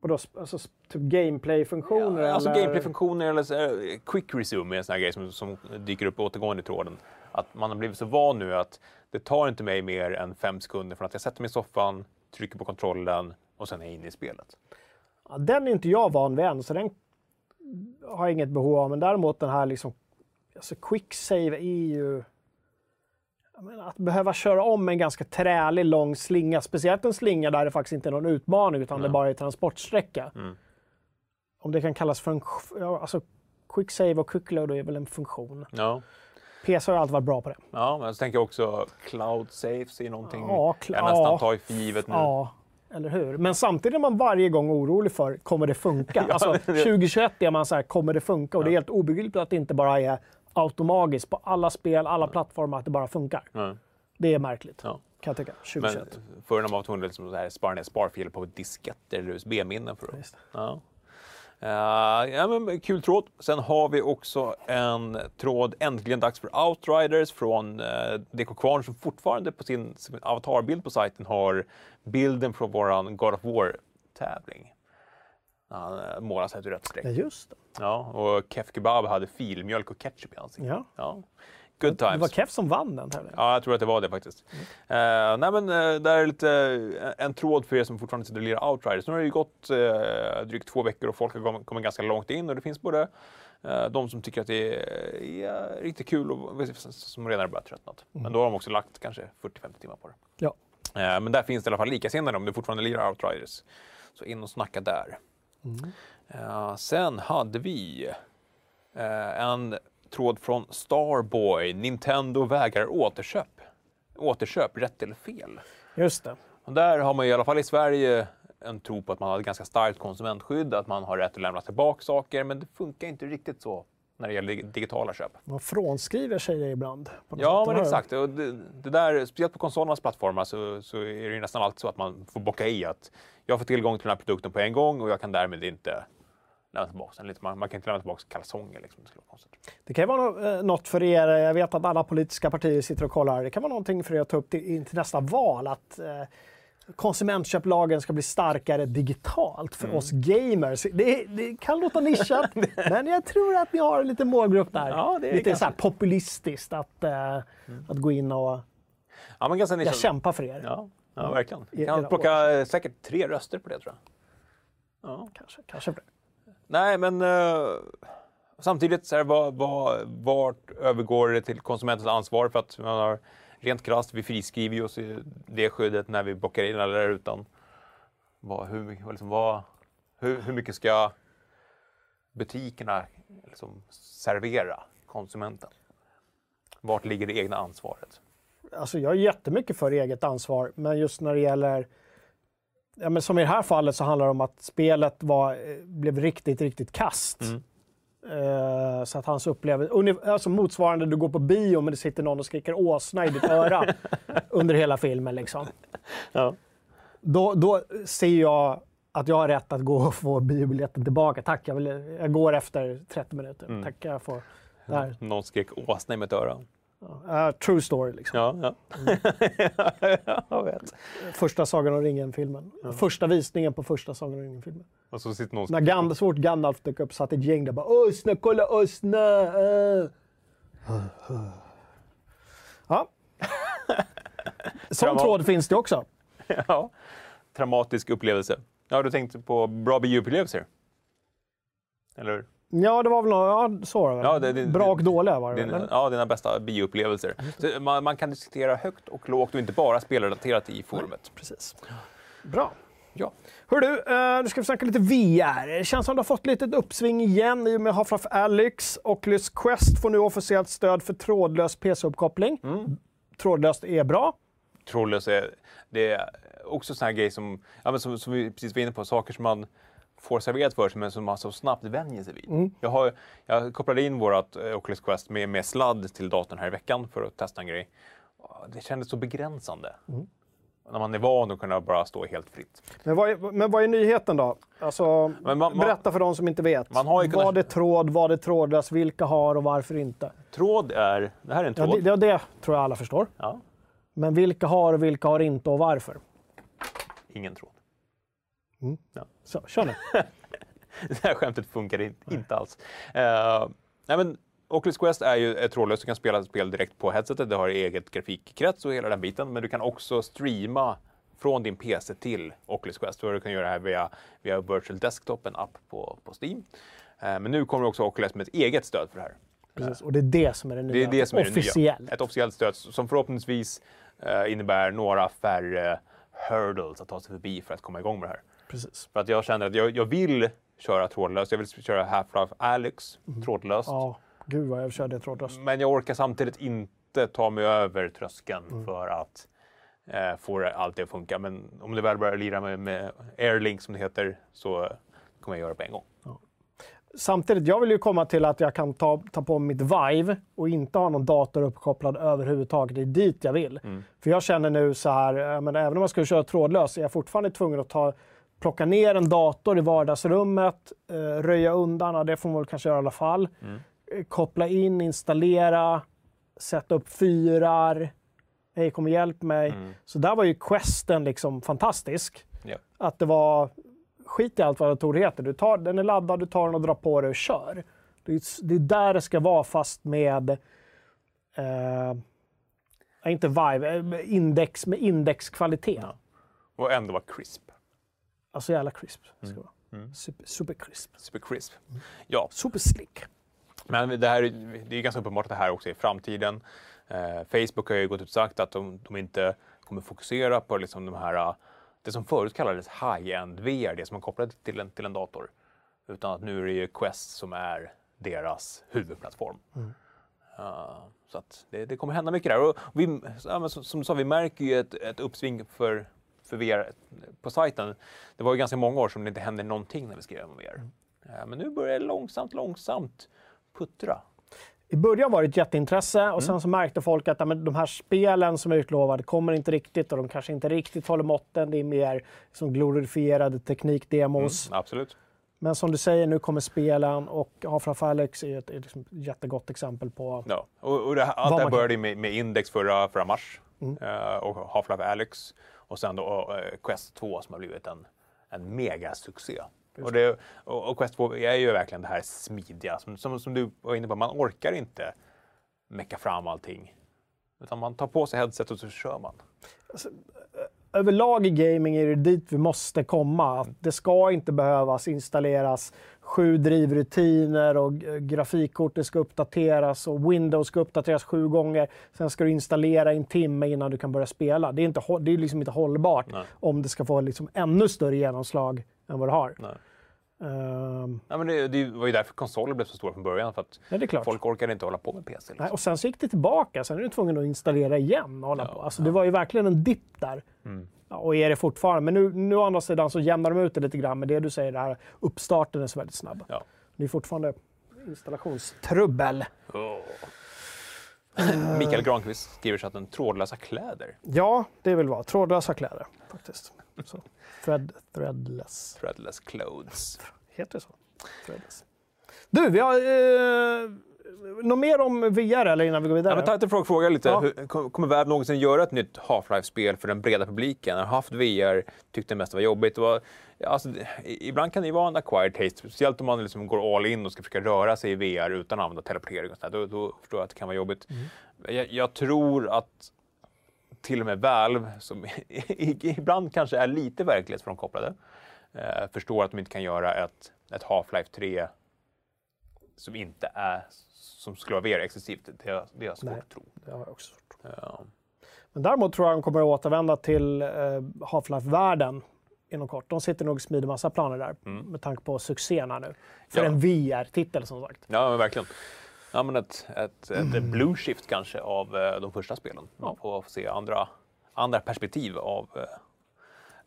Speaker 1: Och då, sp- alltså, typ gameplay-funktioner?
Speaker 2: Ja, alltså
Speaker 1: eller?
Speaker 2: gameplayfunktioner eller eh, quick resume är en sån här grej som, som dyker upp återgående i tråden. Att man har blivit så van nu att det tar inte mig mer än fem sekunder från att jag sätter mig i soffan, trycker på kontrollen och sen är jag inne i spelet.
Speaker 1: Ja, den är inte jag van vid än, så den har jag inget behov av. Men däremot den här liksom, alltså quick save är ju... Jag menar, att behöva köra om en ganska trälig lång slinga, speciellt en slinga där det faktiskt inte är någon utmaning utan det bara är transportsträcka.
Speaker 2: Mm.
Speaker 1: Om det kan kallas för en... Ja, alltså, quick save och quick load är väl en funktion.
Speaker 2: Ja,
Speaker 1: PC har alltid varit bra på det.
Speaker 2: ja men så tänker jag också cloud saves är någonting
Speaker 1: Ja,
Speaker 2: jag nästan
Speaker 1: ja.
Speaker 2: tar för givet nu.
Speaker 1: Ja, eller hur? Men samtidigt är man varje gång orolig för, kommer det funka?
Speaker 2: Ja,
Speaker 1: alltså,
Speaker 2: det-
Speaker 1: 2021 är man så här, kommer det funka? Och det är helt obegripligt att det inte bara är automatiskt på alla spel, alla plattformar, att det bara funkar.
Speaker 2: Ja.
Speaker 1: Det är märkligt,
Speaker 2: Ja.
Speaker 1: kan jag tycka.
Speaker 2: Men
Speaker 1: 2021.
Speaker 2: förr när man var tvungen att liksom så här spara ner sparfiler på disketter eller USB-minnen. För att, ja. Eh, ja, men, kul tråd. Sen har vi också en tråd, äntligen dags för Outriders från uh, DK Kvarn som fortfarande på sin, sin avatarbild på sajten har bilden från våran God of War-tävling. Han uh, målar sig ett rött streck.
Speaker 1: Ja, just det.
Speaker 2: Ja, och Kef Kebab hade filmjölk och ketchup i ansiktet.
Speaker 1: Ja.
Speaker 2: Ja. Good times.
Speaker 1: Det var Kev som vann den tävlingen.
Speaker 2: Ja, jag tror att det var det faktiskt. Mm. Uh, nej, men uh, där är lite uh, en tråd för er som fortfarande sitter och lirar Outriders. Nu har det ju gått uh, drygt två veckor och folk har kommit, kommit ganska långt in och det finns både de som tycker att det är, är riktigt kul och som redan har börjat tröttnat. Mm. Men då har de också lagt kanske 40-50 timmar på det.
Speaker 1: Ja.
Speaker 2: men där finns det i alla fall likasinnade om du fortfarande lirar Outriders. Så in och snacka där. Mm. sen hade vi en tråd från Starboy. Nintendo vägrar återköp. Återköp, rätt eller fel?
Speaker 1: Just det.
Speaker 2: Och där har man i alla fall i Sverige en tro på att man har ett ganska starkt konsumentskydd, att man har rätt att lämna tillbaka saker, men det funkar inte riktigt så när det gäller digitala köp.
Speaker 1: Man frånskriver sig det ibland.
Speaker 2: ja, men exakt. Och det, det, där, speciellt på konsolernas plattformar så, så, är det nästan alltid så att man får bocka i att jag får tillgång till den här produkten på en gång och jag kan därmed inte lämna tillbaka den. Man, man kan inte lämna tillbaka kalsonger. Liksom. Det, skulle vara konstigt.
Speaker 1: det kan ju vara eh, något för er, jag vet att alla politiska partier sitter och kollar, det kan vara någonting för er att ta upp till, till nästa val. Att eh, konsumentköplagen ska bli starkare digitalt för mm. oss gamers. Det, det, kan låta nischat, men jag tror att ni har lite målgrupp där. Ja, lite så populistiskt att, eh, mm. att gå in och
Speaker 2: ja, men ganska
Speaker 1: jag kämpar för er.
Speaker 2: Ja, ja verkligen. Vi kan plocka säkert tre röster på det tror
Speaker 1: jag. Ja. Kanske, kanske det.
Speaker 2: Nej, men uh, samtidigt, så här, var, var, vart övergår det till konsumentens ansvar? För att man har rent krasst, vi friskriver ju oss i det skyddet när vi bockar in alla där utan. Vad, hur, liksom, vad, hur, hur mycket ska butikerna liksom, servera konsumenten? Vart ligger det egna ansvaret?
Speaker 1: Alltså jag är jättemycket för eget ansvar, men just när det gäller ja, men som i det här fallet så handlar det om att spelet var, eh, blev riktigt, riktigt kast. Mm. Uh, så att hans upplevelse, alltså motsvarande du går på bio men det sitter någon och skriker åsna i ditt öra under hela filmen. Liksom. Ja. Då, då ser jag att jag har rätt att gå och få biobiljetten tillbaka. Tack, jag, vill, jag går efter 30 minuter. Mm. Tack, jag får... Där.
Speaker 2: Någon skrek åsna i mitt öra.
Speaker 1: Uh, true story liksom.
Speaker 2: Ja, ja.
Speaker 1: Mm. jag vet. Första Sagan om ringen-filmen. Ja. Första visningen på första Sagan om ringen-filmen.
Speaker 2: Och så sitter någon...
Speaker 1: När Gand så fort Gandalf dök upp satt ett gäng där bara Ösna, kolla Ösna! Uh. Ja. Sån tråd finns det också.
Speaker 2: ja. Traumatisk upplevelse. Ja, du tänkte på bra bioupplevelser? Eller
Speaker 1: Ja, det var väl ja, så var det, ja, det, det, Bra och dåliga var det
Speaker 2: din, Ja, dina bästa bioupplevelser. Man, man, kan diskutera högt och lågt och inte bara spelrelaterat i forumet. Nej,
Speaker 1: precis. Bra.
Speaker 2: Ja.
Speaker 1: Hör du, uh, nu ska vi snacka lite VR. Det känns som du har fått lite uppsving igen i och med Half-Life Alyx. Oculus Quest får nu officiellt stöd för trådlös PC-uppkoppling. Mm. Trådlöst är bra.
Speaker 2: Trådlöst är, det är också sådana grejer som, ja, som, som vi precis var inne på, saker som man får serverat för sig men som man så snabbt vänjer sig vid. Mm. Jag, har, jag kopplade in vårt uh, Oculus Quest med, med sladd till datorn här i veckan för att testa en grej. Det kändes så begränsande. Mm. När man är van att kunna bara stå helt fritt.
Speaker 1: Men vad är, men vad är nyheten då? Alltså, man, man, berätta för de som inte vet. Man har kunnat... Vad är tråd, vad är trådlöst, vilka har och varför inte?
Speaker 2: Tråd är... Det här är en tråd.
Speaker 1: Ja, det, det, det tror jag alla förstår. Ja. Men vilka har och vilka har inte och varför?
Speaker 2: Ingen tråd.
Speaker 1: Mm. Ja. Så, kör nu.
Speaker 2: det här skämtet funkar inte, inte alls. Uh, nej, men Oculus Quest är ju trådlöst, du kan spela spel direkt på headsetet, det har eget grafikkrets och hela den biten, men du kan också streama från din PC till Oculus Quest. Du kan göra det här via, via Virtual Desktop, en app på, på Steam. Uh, men nu kommer också Oculus med ett eget stöd för det här.
Speaker 1: Precis, och det är det som är det nya. Det är det som är officiellt. Det nya.
Speaker 2: Ett officiellt stöd som förhoppningsvis uh, innebär några färre hurdles att ta sig förbi för att komma igång med det här.
Speaker 1: Precis.
Speaker 2: För att jag känner att jag, jag vill köra trådlöst. Jag vill köra Half-Life Alyx mm. trådlöst.
Speaker 1: Ja, gud vad jag körde trådlöst.
Speaker 2: Men jag orkar samtidigt inte ta mig över tröskeln mm. för att eh, få allt det att funka. Men om det väl börjar lira med, med Airlink som det heter så kommer jag göra det på en gång. Ja.
Speaker 1: Samtidigt, jag vill ju komma till att jag kan ta, ta på mitt Vive och inte ha någon dator uppkopplad överhuvudtaget. Det är dit jag vill. Mm. För jag känner nu så här, men även om jag skulle köra trådlöst är jag fortfarande tvungen att ta plocka ner en dator i vardagsrummet, eh, röja undan, ja, det får man väl kanske göra i alla fall.
Speaker 2: Mm.
Speaker 1: Eh, koppla in, installera, sätta upp fyrar. Hej, kom och hjälp mig.
Speaker 2: Mm.
Speaker 1: Så där var ju questen liksom fantastisk.
Speaker 2: Ja.
Speaker 1: Att det var skit i allt vad datorer heter. Du tar, den är laddad, du tar den och drar på dig och kör. Det är, det är där det ska vara fast med eh, inte Vive, eh, index, med indexkvalitet.
Speaker 2: Ja. Och ändå var crisp.
Speaker 1: Alltså jävla crisp. Ska
Speaker 2: Mm.
Speaker 1: vara. Super, super crisp.
Speaker 2: Super crisp. Ja,
Speaker 1: Super slick.
Speaker 2: men det, här, är- det är ganska uppenbart att det här också är framtiden. Eh, Facebook har ju gått ut och sagt att de, de inte kommer fokusera på liksom de här, eh, det som förut kallades high-end VR, det som man kopplade till en, till en dator. Utan att nu är det ju Quest som är deras huvudplattform. Eh, så att det, det kommer hända mycket där. Och vi, som du sa, vi märker ju ett, ett uppsving för, för VR på sajten. Det var ju ganska många år som det inte hände någonting när vi skrev om VR. Eh, men nu börjar det långsamt, långsamt puttra.
Speaker 1: I början var det ett jätteintresse
Speaker 2: Mm.
Speaker 1: och sen så märkte folk att de här spelen som är utlovade kommer inte riktigt och de kanske inte riktigt håller måtten. Det är mer som glorifierade teknikdemos.
Speaker 2: Mm, absolut.
Speaker 1: Men som du säger, nu kommer spelen och Half-Life Alyx är ett, är liksom ett jättegott exempel på...
Speaker 2: Ja. Och, och det, allt det här
Speaker 1: man kan-
Speaker 2: började med, med Index förra, förra mars
Speaker 1: Mm.
Speaker 2: eh, och Half-Life Alyx och sen då eh, Quest 2 som har blivit en, en megasuccé. Och, det, och, och Quest 2 är ju verkligen det här smidiga som, som, som du var inne på, man orkar inte mecka fram allting. Utan man tar på sig headset och så kör man.
Speaker 1: Överlag i gaming är det dit vi måste komma. Att det ska inte behövas installeras sju drivrutiner och eh, grafikkortet ska uppdateras och Windows ska uppdateras sju gånger. Sen ska du installera i en timme innan du kan börja spela. Det är, inte, det är liksom inte hållbart
Speaker 2: Nej.
Speaker 1: om det ska få liksom ännu större genomslag än vad det har.
Speaker 2: Nej.
Speaker 1: Ehm,
Speaker 2: Ja, men det, det var ju därför konsoler blev så stora från början. För att
Speaker 1: ja, klart.
Speaker 2: folk orkade inte hålla på med PC. Liksom.
Speaker 1: Nej, och sen så gick det tillbaka. Sen är du tvungen att installera igen och hålla
Speaker 2: Ja,
Speaker 1: på. Alltså, Det var ju verkligen en dipp där.
Speaker 2: Mm.
Speaker 1: Ja, och är det fortfarande. Men nu, nu å andra sidan så jämnar de ut det lite grann. Men det du säger, det här uppstarten är så väldigt snabb.
Speaker 2: Ja.
Speaker 1: Det är fortfarande installationstrubbel.
Speaker 2: Mikael Granqvist skriver i chatten trådlösa kläder.
Speaker 1: Ja, det vill vara. Trådlösa kläder faktiskt. Så. Thread, threadless.
Speaker 2: Threadless clothes.
Speaker 1: Heter det så? Threadless. Du, vi har... Eh, något mer om VR eller innan vi går vidare?
Speaker 2: Ja, men Titan Frog frågar lite,
Speaker 1: Ja.
Speaker 2: hur, kom- kommer Valve någonsin göra ett nytt Half-Life-spel för den breda publiken? Har haft VR, tyckte det mest var jobbigt. Det var, alltså, det- ibland kan det ju vara en acquired taste, speciellt om man liksom går all in och ska försöka röra sig i VR utan att använda teleportering. Och sådär. Då, då förstår jag att det kan vara jobbigt. Jag, jag tror att till och med Valve, som ibland kanske är lite verklighetsfrånkopplade, eh, förstår att de inte kan göra ett, ett Half-Life 3 som inte är som skulle vara VR-exklusivt. Det, det har jag svårt att tro.
Speaker 1: Det har jag också svårt.
Speaker 2: Ja.
Speaker 1: Men däremot tror jag de kommer att återvända till eh, Half-Life-världen inom kort. De sitter nog och smider massa planer där med tanke på succéerna nu. För
Speaker 2: Mm. Ja.
Speaker 1: en VR-titel som sagt.
Speaker 2: Ja, verkligen. Ja, men ett, ett, ett blue shift kanske av eh, de första spelen. Man får se andra, andra perspektiv av... Eh,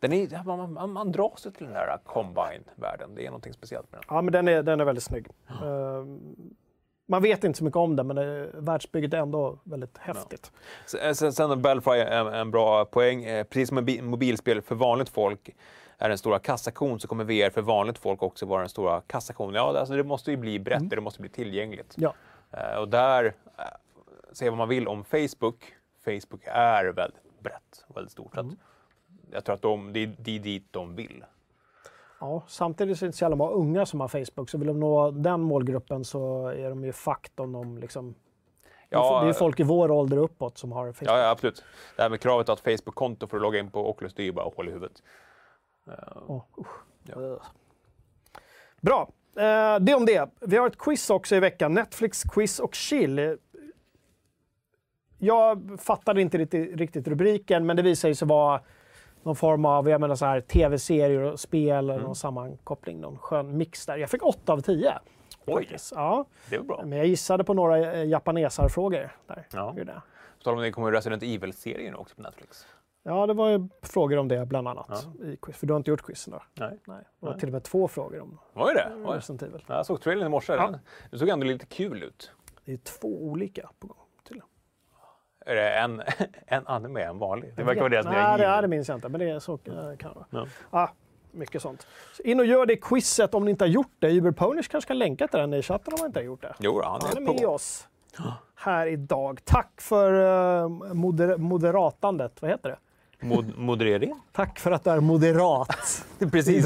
Speaker 2: den är, man, man, man dras sig till den där combine-världen. Det är någonting speciellt med den.
Speaker 1: Ja, men den är, den är väldigt snygg. Eh, man vet inte så mycket om den, men eh, världsbygget är ändå väldigt häftigt.
Speaker 2: Sen, sen, sen Belfry en, en bra poäng. Precis som mobi- mobilspel för vanligt folk är den stora kassakon så kommer VR för vanligt folk också vara den stora kassakon. Ja, alltså det måste ju bli brett, det måste bli tillgängligt.
Speaker 1: Ja.
Speaker 2: Eh, och där, eh, säga vad man vill om Facebook, Facebook är väldigt brett väldigt stort. Att jag tror att de, det, det är dit de vill.
Speaker 1: Ja, samtidigt så är det inte så jävla många unga som har Facebook, så vill de nå den målgruppen så är de ju fucked om de liksom...
Speaker 2: Ja,
Speaker 1: det är folk i vår ålder uppåt som har Facebook.
Speaker 2: Ja, ja, absolut. Det här med kravet att Facebook-konto för att logga in på Oculus, det är ju bara hål i huvudet.
Speaker 1: Åh, usch.
Speaker 2: Ja.
Speaker 1: Bra. Eh, det om det. Vi har ett quiz också i veckan. Netflix quiz och chill. Jag fattade inte riktigt, riktigt rubriken, men det visar sig vara någon form av jag menar så här, tv-serier och spel eller
Speaker 2: Mm.
Speaker 1: någon sammankoppling. Någon skön mix där. Jag fick 8 av 10.
Speaker 2: Oj,
Speaker 1: faktiskt. Ja,
Speaker 2: det väl bra.
Speaker 1: men jag gissade på några eh, japanesarfrågor. Där.
Speaker 2: Ja. På tal om det kommer Resident Evil-serien också på Netflix.
Speaker 1: Ja, det var ju frågor om det bland annat i quiz. För du har inte gjort quizen då?
Speaker 2: Nej.
Speaker 1: Nej. Det var
Speaker 2: Nej.
Speaker 1: till och med två frågor om
Speaker 2: Var det det? Oj.
Speaker 1: Resident Evil.
Speaker 2: Ja, Jag såg trailern i morse.
Speaker 1: Ja.
Speaker 2: Det såg ändå lite kul ut.
Speaker 1: Det är två olika på gång. Till.
Speaker 2: Är det en, en anime än vanlig? Det verkar vara deras
Speaker 1: Nej,
Speaker 2: nya
Speaker 1: det,
Speaker 2: giv.
Speaker 1: nej, det minns jag inte, men det är så eh, kan det vara.
Speaker 2: Ja.
Speaker 1: Ah, mycket sånt. Så in och gör det quizet om ni inte har gjort det. Uber Ponish kanske kan länka till den i chatten om man inte har gjort det.
Speaker 2: Jo, han
Speaker 1: Han är
Speaker 2: är på
Speaker 1: med
Speaker 2: gång.
Speaker 1: oss här idag. Tack för uh, moder moderatandet. Vad heter det?
Speaker 2: Mod moderering.
Speaker 1: Tack för att du är moderat,
Speaker 2: Precis.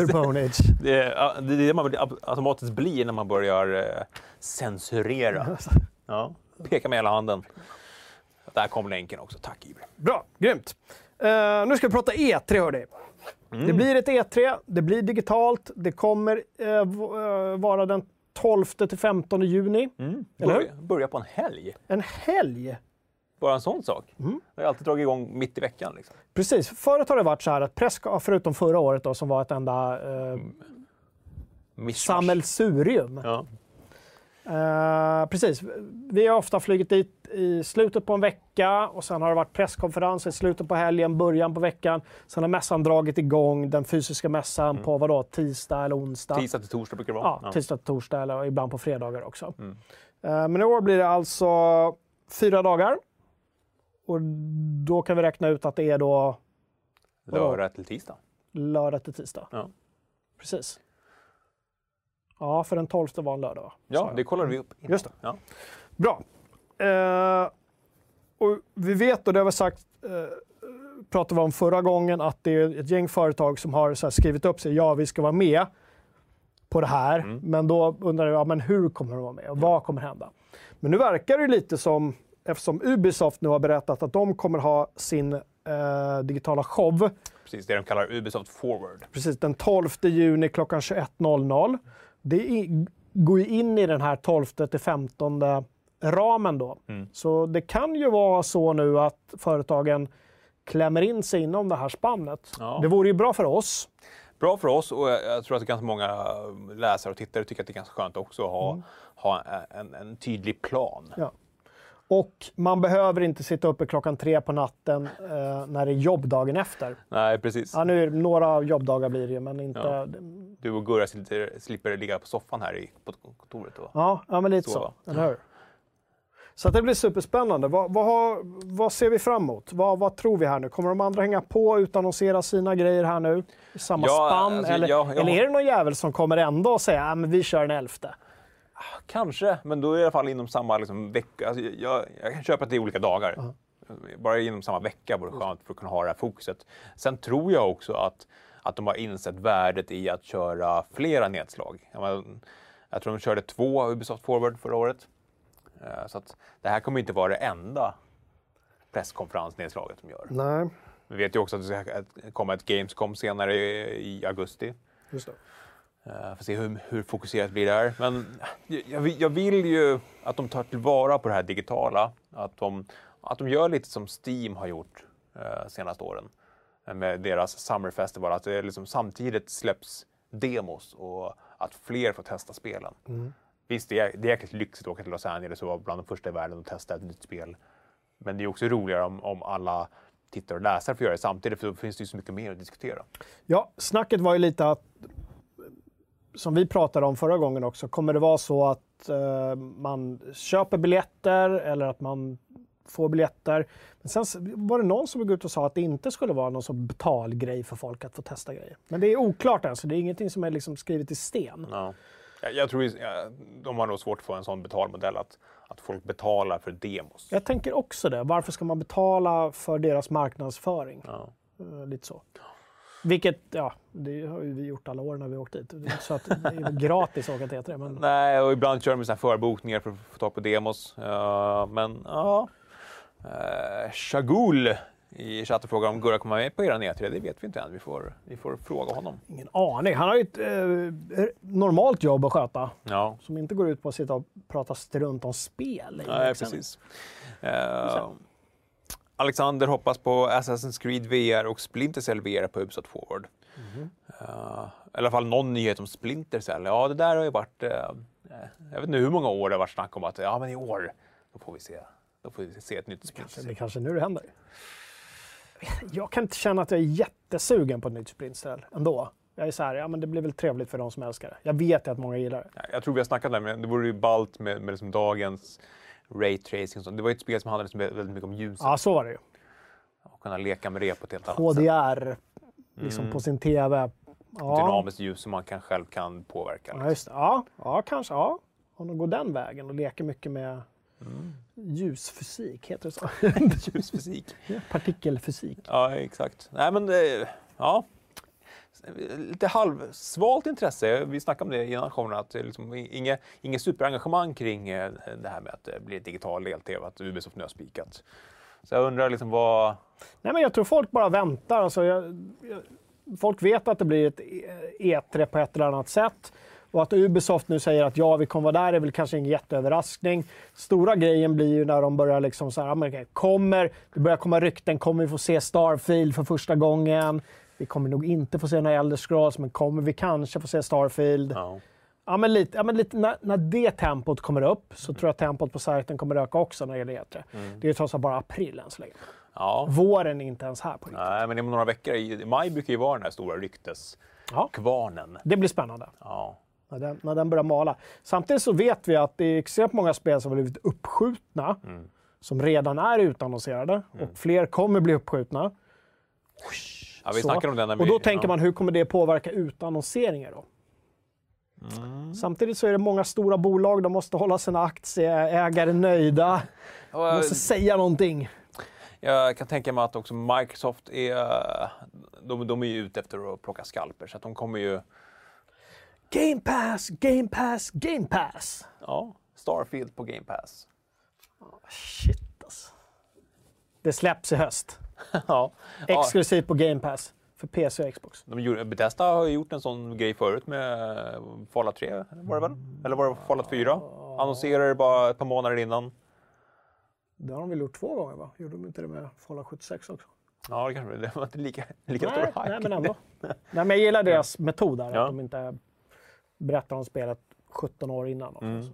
Speaker 2: Det är, det är det man automatiskt blir när man börjar eh, censurera. Ja. Peka med hela handen. Där kom länken också. Tack Iber.
Speaker 1: Bra, grymt. Eh, nu ska vi prata E3 hörni. Det blir ett E3, det blir digitalt, det kommer eh, vara den 12 till 15 juni.
Speaker 2: Börja, börja på en helg.
Speaker 1: En helg!
Speaker 2: Bara en sån sak.
Speaker 1: Mm.
Speaker 2: Det har alltid dragit igång mitt i veckan. Liksom.
Speaker 1: Precis, förut har det varit så här att press, förutom förra året då, som var ett enda eh, sammelsurium.
Speaker 2: Ja.
Speaker 1: Eh, precis. Vi har ofta flugit dit i slutet på en vecka och sen har det varit presskonferenser i slutet på helgen, början på veckan. Sen har mässan dragit igång, den fysiska mässan, på vadå, tisdag eller onsdag?
Speaker 2: Tisdag till torsdag brukar det vara.
Speaker 1: Ja, tisdag till torsdag eller ibland på fredagar också.
Speaker 2: Mm.
Speaker 1: Eh, men i år blir det alltså fyra dagar. Och då kan vi räkna ut att det är då
Speaker 2: Lördag till tisdag.
Speaker 1: lördag till tisdag.
Speaker 2: Ja.
Speaker 1: Precis. Ja, för den 12 var en lördag va?
Speaker 2: Ja, det kollar vi upp. innan.
Speaker 1: Just det.
Speaker 2: Ja.
Speaker 1: Bra. Eh, och vi vet, och det har vi sagt, eh, pratade vi om förra gången, att det är ett gäng företag som har här, skrivit upp sig. Ja, vi ska vara med på det här.
Speaker 2: Mm.
Speaker 1: Men då undrar jag, ja, men hur kommer de vara med och vad kommer hända? Men nu verkar det lite som, eftersom Ubisoft nu har berättat att de kommer ha sin eh, digitala show
Speaker 2: Precis, det de kallar Ubisoft Forward.
Speaker 1: precis den 12 juni klockan 21.00. Det går ju in i den här 12 till 15 ramen då.
Speaker 2: Mm.
Speaker 1: Så det kan ju vara så nu att företagen klämmer in sig inom det här spannet.
Speaker 2: Ja.
Speaker 1: Det vore ju bra för oss.
Speaker 2: Bra för oss och jag tror att ganska många läsare och tittare tycker att det är ganska skönt också att ha, ha en, en tydlig plan.
Speaker 1: Mm. Ja. Och man behöver inte sitta uppe klockan tre på natten eh, när det är jobbdagen efter.
Speaker 2: Nej, precis.
Speaker 1: Ja, nu några jobbdagar blir det ju, men inte...
Speaker 2: Ja.
Speaker 1: Ja,
Speaker 2: Du och Gurra slipper, slipper ligga på soffan här i, på kontoret. Och,
Speaker 1: ja, men lite
Speaker 2: Sova.
Speaker 1: så. Eller hur? Så det blir superspännande. Vad, vad, har, vad ser vi fram emot? Vad, vad tror vi här nu? Kommer de andra hänga på och utannonsera sina grejer här nu? I samma
Speaker 2: Ja,
Speaker 1: spann?
Speaker 2: alltså,
Speaker 1: eller,
Speaker 2: jag- jag
Speaker 1: eller är det någon jävel som kommer ändå och säger att vi kör den elfte?
Speaker 2: Kanske, men då är det i alla fall inom samma liksom, vecka. Alltså, jag, jag kan köpa att det är olika dagar. Bara inom samma vecka vore skönt för att kunna ha det här fokuset. Sen tror jag också att, att de har insett värdet i att köra flera nedslag. Jag, menar, jag tror de körde två Ubisoft Forward förra året. Eh, Så att det här kommer inte vara det enda presskonferensnedslaget de gör.
Speaker 1: Nej,
Speaker 2: Vi vet ju också att det ska komma ett Gamescom senare i, i augusti.
Speaker 1: just det.
Speaker 2: Uh, får se hur, hur fokuserat blir det här. Men jag, jag vill- jag vill ju att de tar tillvara på det här digitala. Att de, att de gör lite som Steam har gjort uh, senaste åren. eh, Med deras Summer Festival. Att det liksom samtidigt släpps demos och att fler får testa spelen. Visst, det är, det är jäkligt lyxigt att åka till Los Angeles och vara bland de första i världen och testa ett nytt spel. Men det är också roligare om, om alla tittare och läsare får göra det samtidigt, för då finns det ju så mycket mer att diskutera.
Speaker 1: Ja, snacket var ju lite att, som vi pratade om förra gången också, kommer det vara så att eh, man köper biljetter eller att man får biljetter. Men sen var det någon som gick ut och sa att det inte skulle vara någon sån betalgrej för folk att få testa grejer. Men det är oklart än, så det är ingenting som är liksom skrivet i sten.
Speaker 2: Ja. Jag, jag tror de har nog svårt att få en sån betalmodell att, att folk betalar för demos.
Speaker 1: Jag tänker också det. Varför ska man betala för deras marknadsföring?
Speaker 2: Ja.
Speaker 1: Eh, Lite så. Vilket, ja, det har ju vi gjort alla år när vi åkt dit. Så att det är gratis att åka till E3, men
Speaker 2: Nej, och ibland kör de med förbokningar för att få tag på demos. Ja, men ja. Uh, Shagul i chatten frågar om Gurra kommer med på era E3. Det vet vi inte än. Vi får, vi får fråga honom.
Speaker 1: ingen aning. Han har ju ett eh, normalt jobb att sköta
Speaker 2: Ja,
Speaker 1: som inte går ut på att sitta och prata strunt om spel.
Speaker 2: nej, precis. Eh, Alexander hoppas på Assassin's Creed VR och Splinter Cell VR på Ubisoft Forward. Eh, I alla fall någon nyhet om Splinter Cell. Ja, det där har ju varit... eh, jag vet inte hur många år det har varit snack om att ja, men i år då får vi se, då får vi se ett nytt Splinter Cell.
Speaker 1: det kanske nu det händer. Jag kan inte känna att jag är jättesugen på ett nytt Splinter ändå. Jag är så här, ja men det blir väl trevligt för de som älskar det. Jag vet att många gillar det.
Speaker 2: Ja, Jag tror vi har snackat om det, men det vore ju ballt med, med liksom dagens Ray Tracing. och sånt. Det var ju ett spel som handlade liksom väldigt mycket om ljuset.
Speaker 1: Ja, så var det ju.
Speaker 2: Och kunna leka med det på ett helt annat sätt.
Speaker 1: HDR, liksom
Speaker 2: Mm.
Speaker 1: på sin TV. Ja.
Speaker 2: dynamiskt ljus som man kan, själv kan påverka.
Speaker 1: Ja, just. Ja, ja, kanske. Ja. Om de går den vägen och leker mycket med ljusfysik, heter det så?
Speaker 2: Ljusfysik.
Speaker 1: Partikelfysik.
Speaker 2: Ja, exakt. Nej, men eh, ja. Lite halvsvalt intresse. Vi snackade om det innan showen, att det är liksom inget, inget superengagemang kring eh, det här med att eh, det blir digital del-tv, att Ubisoft nu har spikat. Så jag undrar liksom vad...
Speaker 1: Nej, men jag tror folk bara väntar. Alltså, jag, jag, folk vet att det blir ett e E3 på ett eller annat sätt. Och att Ubisoft nu säger att ja, vi kommer vara där är väl kanske ingen jätteöverraskning. Stora grejen blir ju när de börjar liksom så här, ja, men kommer, det börjar komma rykten, kommer vi få se Starfield för första gången? Vi kommer nog inte få se några Elder Scrolls, men kommer vi kanske få se Starfield?
Speaker 2: Ja.
Speaker 1: Ja, men lite, ja, men lite, när, när det tempot kommer upp så tror jag att tempot på sajten kommer öka också när det gäller E3. Det är ju trots allt bara april än så länge.
Speaker 2: ja.
Speaker 1: Våren är inte ens här på riktigt.
Speaker 2: Nej, men inom några veckor, i maj brukar ju vara den här stora rykteskvarnen.
Speaker 1: Ja, det blir spännande
Speaker 2: Ja.
Speaker 1: när den, när den börjar mala. Samtidigt så vet vi att det är extremt många spel som har blivit uppskjutna, som redan är utannonserade och fler kommer bli uppskjutna.
Speaker 2: Ja vi
Speaker 1: Så.
Speaker 2: snackade om den när vi...
Speaker 1: Och då tänker
Speaker 2: ja.
Speaker 1: man, hur kommer det påverka utannonseringar då? Samtidigt så är det många stora bolag, de måste hålla sina aktieägare nöjda. De måste säga någonting.
Speaker 2: Jag kan tänka mig att också Microsoft är... De, de är ju ute efter att plocka skalper, så att de kommer ju...
Speaker 1: Game pass, game pass, game pass.
Speaker 2: Ja, Starfield på Game Pass.
Speaker 1: Shit alltså. Det släpps i höst.
Speaker 2: ja. ja.
Speaker 1: Exklusivt på game pass. För PC och Xbox.
Speaker 2: De gjorde, Bethesda har gjort en sån grej förut med Fallout 3, var det väl? Eller var det Fallout 4? Annonserade bara ett par månader innan.
Speaker 1: Det har de väl gjort två gånger va? Gjorde de inte det med Fallout 76 också?
Speaker 2: Ja, det kanske det var inte lika, lika stor
Speaker 1: Nej,
Speaker 2: hype.
Speaker 1: nej men ändå. nej, men jag gillar deras metod där.
Speaker 2: Ja.
Speaker 1: Att de inte berättar om spelet 17 år innan.
Speaker 2: Mm.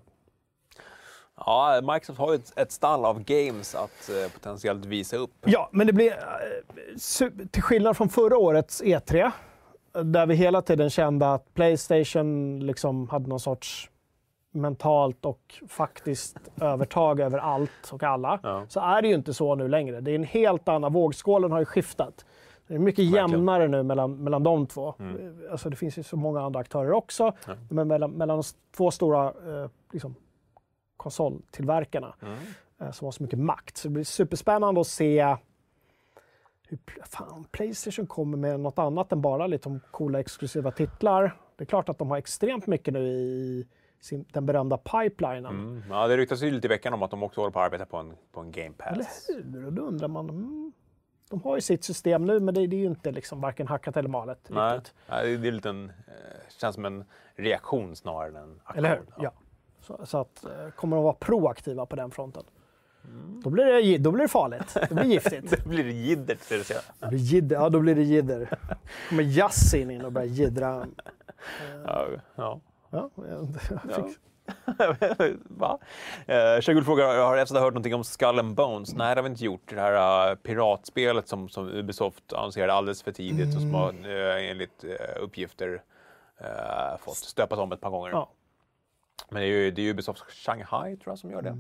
Speaker 2: Ja, Microsoft har ju ett, ett stall av games att eh, potentiellt visa upp.
Speaker 1: Ja, men det blir... eh, Till skillnad från förra årets E3, där vi hela tiden kände att Playstation liksom hade någon sorts mentalt och faktiskt övertag över allt och alla,
Speaker 2: Ja.
Speaker 1: så är det ju inte så nu längre. Det är en helt annan... Vågskålen har ju skiftat. Det är mycket
Speaker 2: Verkligen.
Speaker 1: jämnare nu mellan, mellan de två. Alltså det finns ju så många andra aktörer också, men mellan, mellan de två stora eh, liksom, konsoltillverkarna eh, som har så mycket makt. Så det blir superspännande att se hur fan, Playstation kommer med något annat än bara liksom coola exklusiva titlar. Det är klart att de har extremt mycket nu i sin, den berömda pipelinen.
Speaker 2: Mm. Ja, det ryktas ju lite i veckan om att de också håller på att arbeta på en, på en Game
Speaker 1: Eller
Speaker 2: Pass.
Speaker 1: hur? Och då undrar man, mm, de har ju sitt system nu, men det, det är ju inte liksom varken hackat eller malet.
Speaker 2: Nej,
Speaker 1: Riktigt.
Speaker 2: Nej, det är lite en, eh, känns som en reaktion snarare än en aktion.
Speaker 1: Eller hur? Ja. Så, så att, eh, kommer de vara proaktiva på den fronten? Då, blir det, då blir det farligt. Det blir giftigt.
Speaker 2: Det blir jiddert, ska du säga.
Speaker 1: Det blir jidder, ja, då blir det jidder. kommer Yasin in och börjar jiddra.
Speaker 2: Ja, ja.
Speaker 1: Ja, jag,
Speaker 2: Ja. Va? Eh, Shagul frågar, har Efsad hört någonting om Skull and Bones? Nej, det har vi inte gjort. Det här uh, piratspelet som, som Ubisoft annonserade alldeles för tidigt och som har eh, enligt eh, uppgifter eh, fått stöpas om ett par gånger.
Speaker 1: Ja.
Speaker 2: Men det är ju det är Ubisoft Shanghai tror jag som gör det.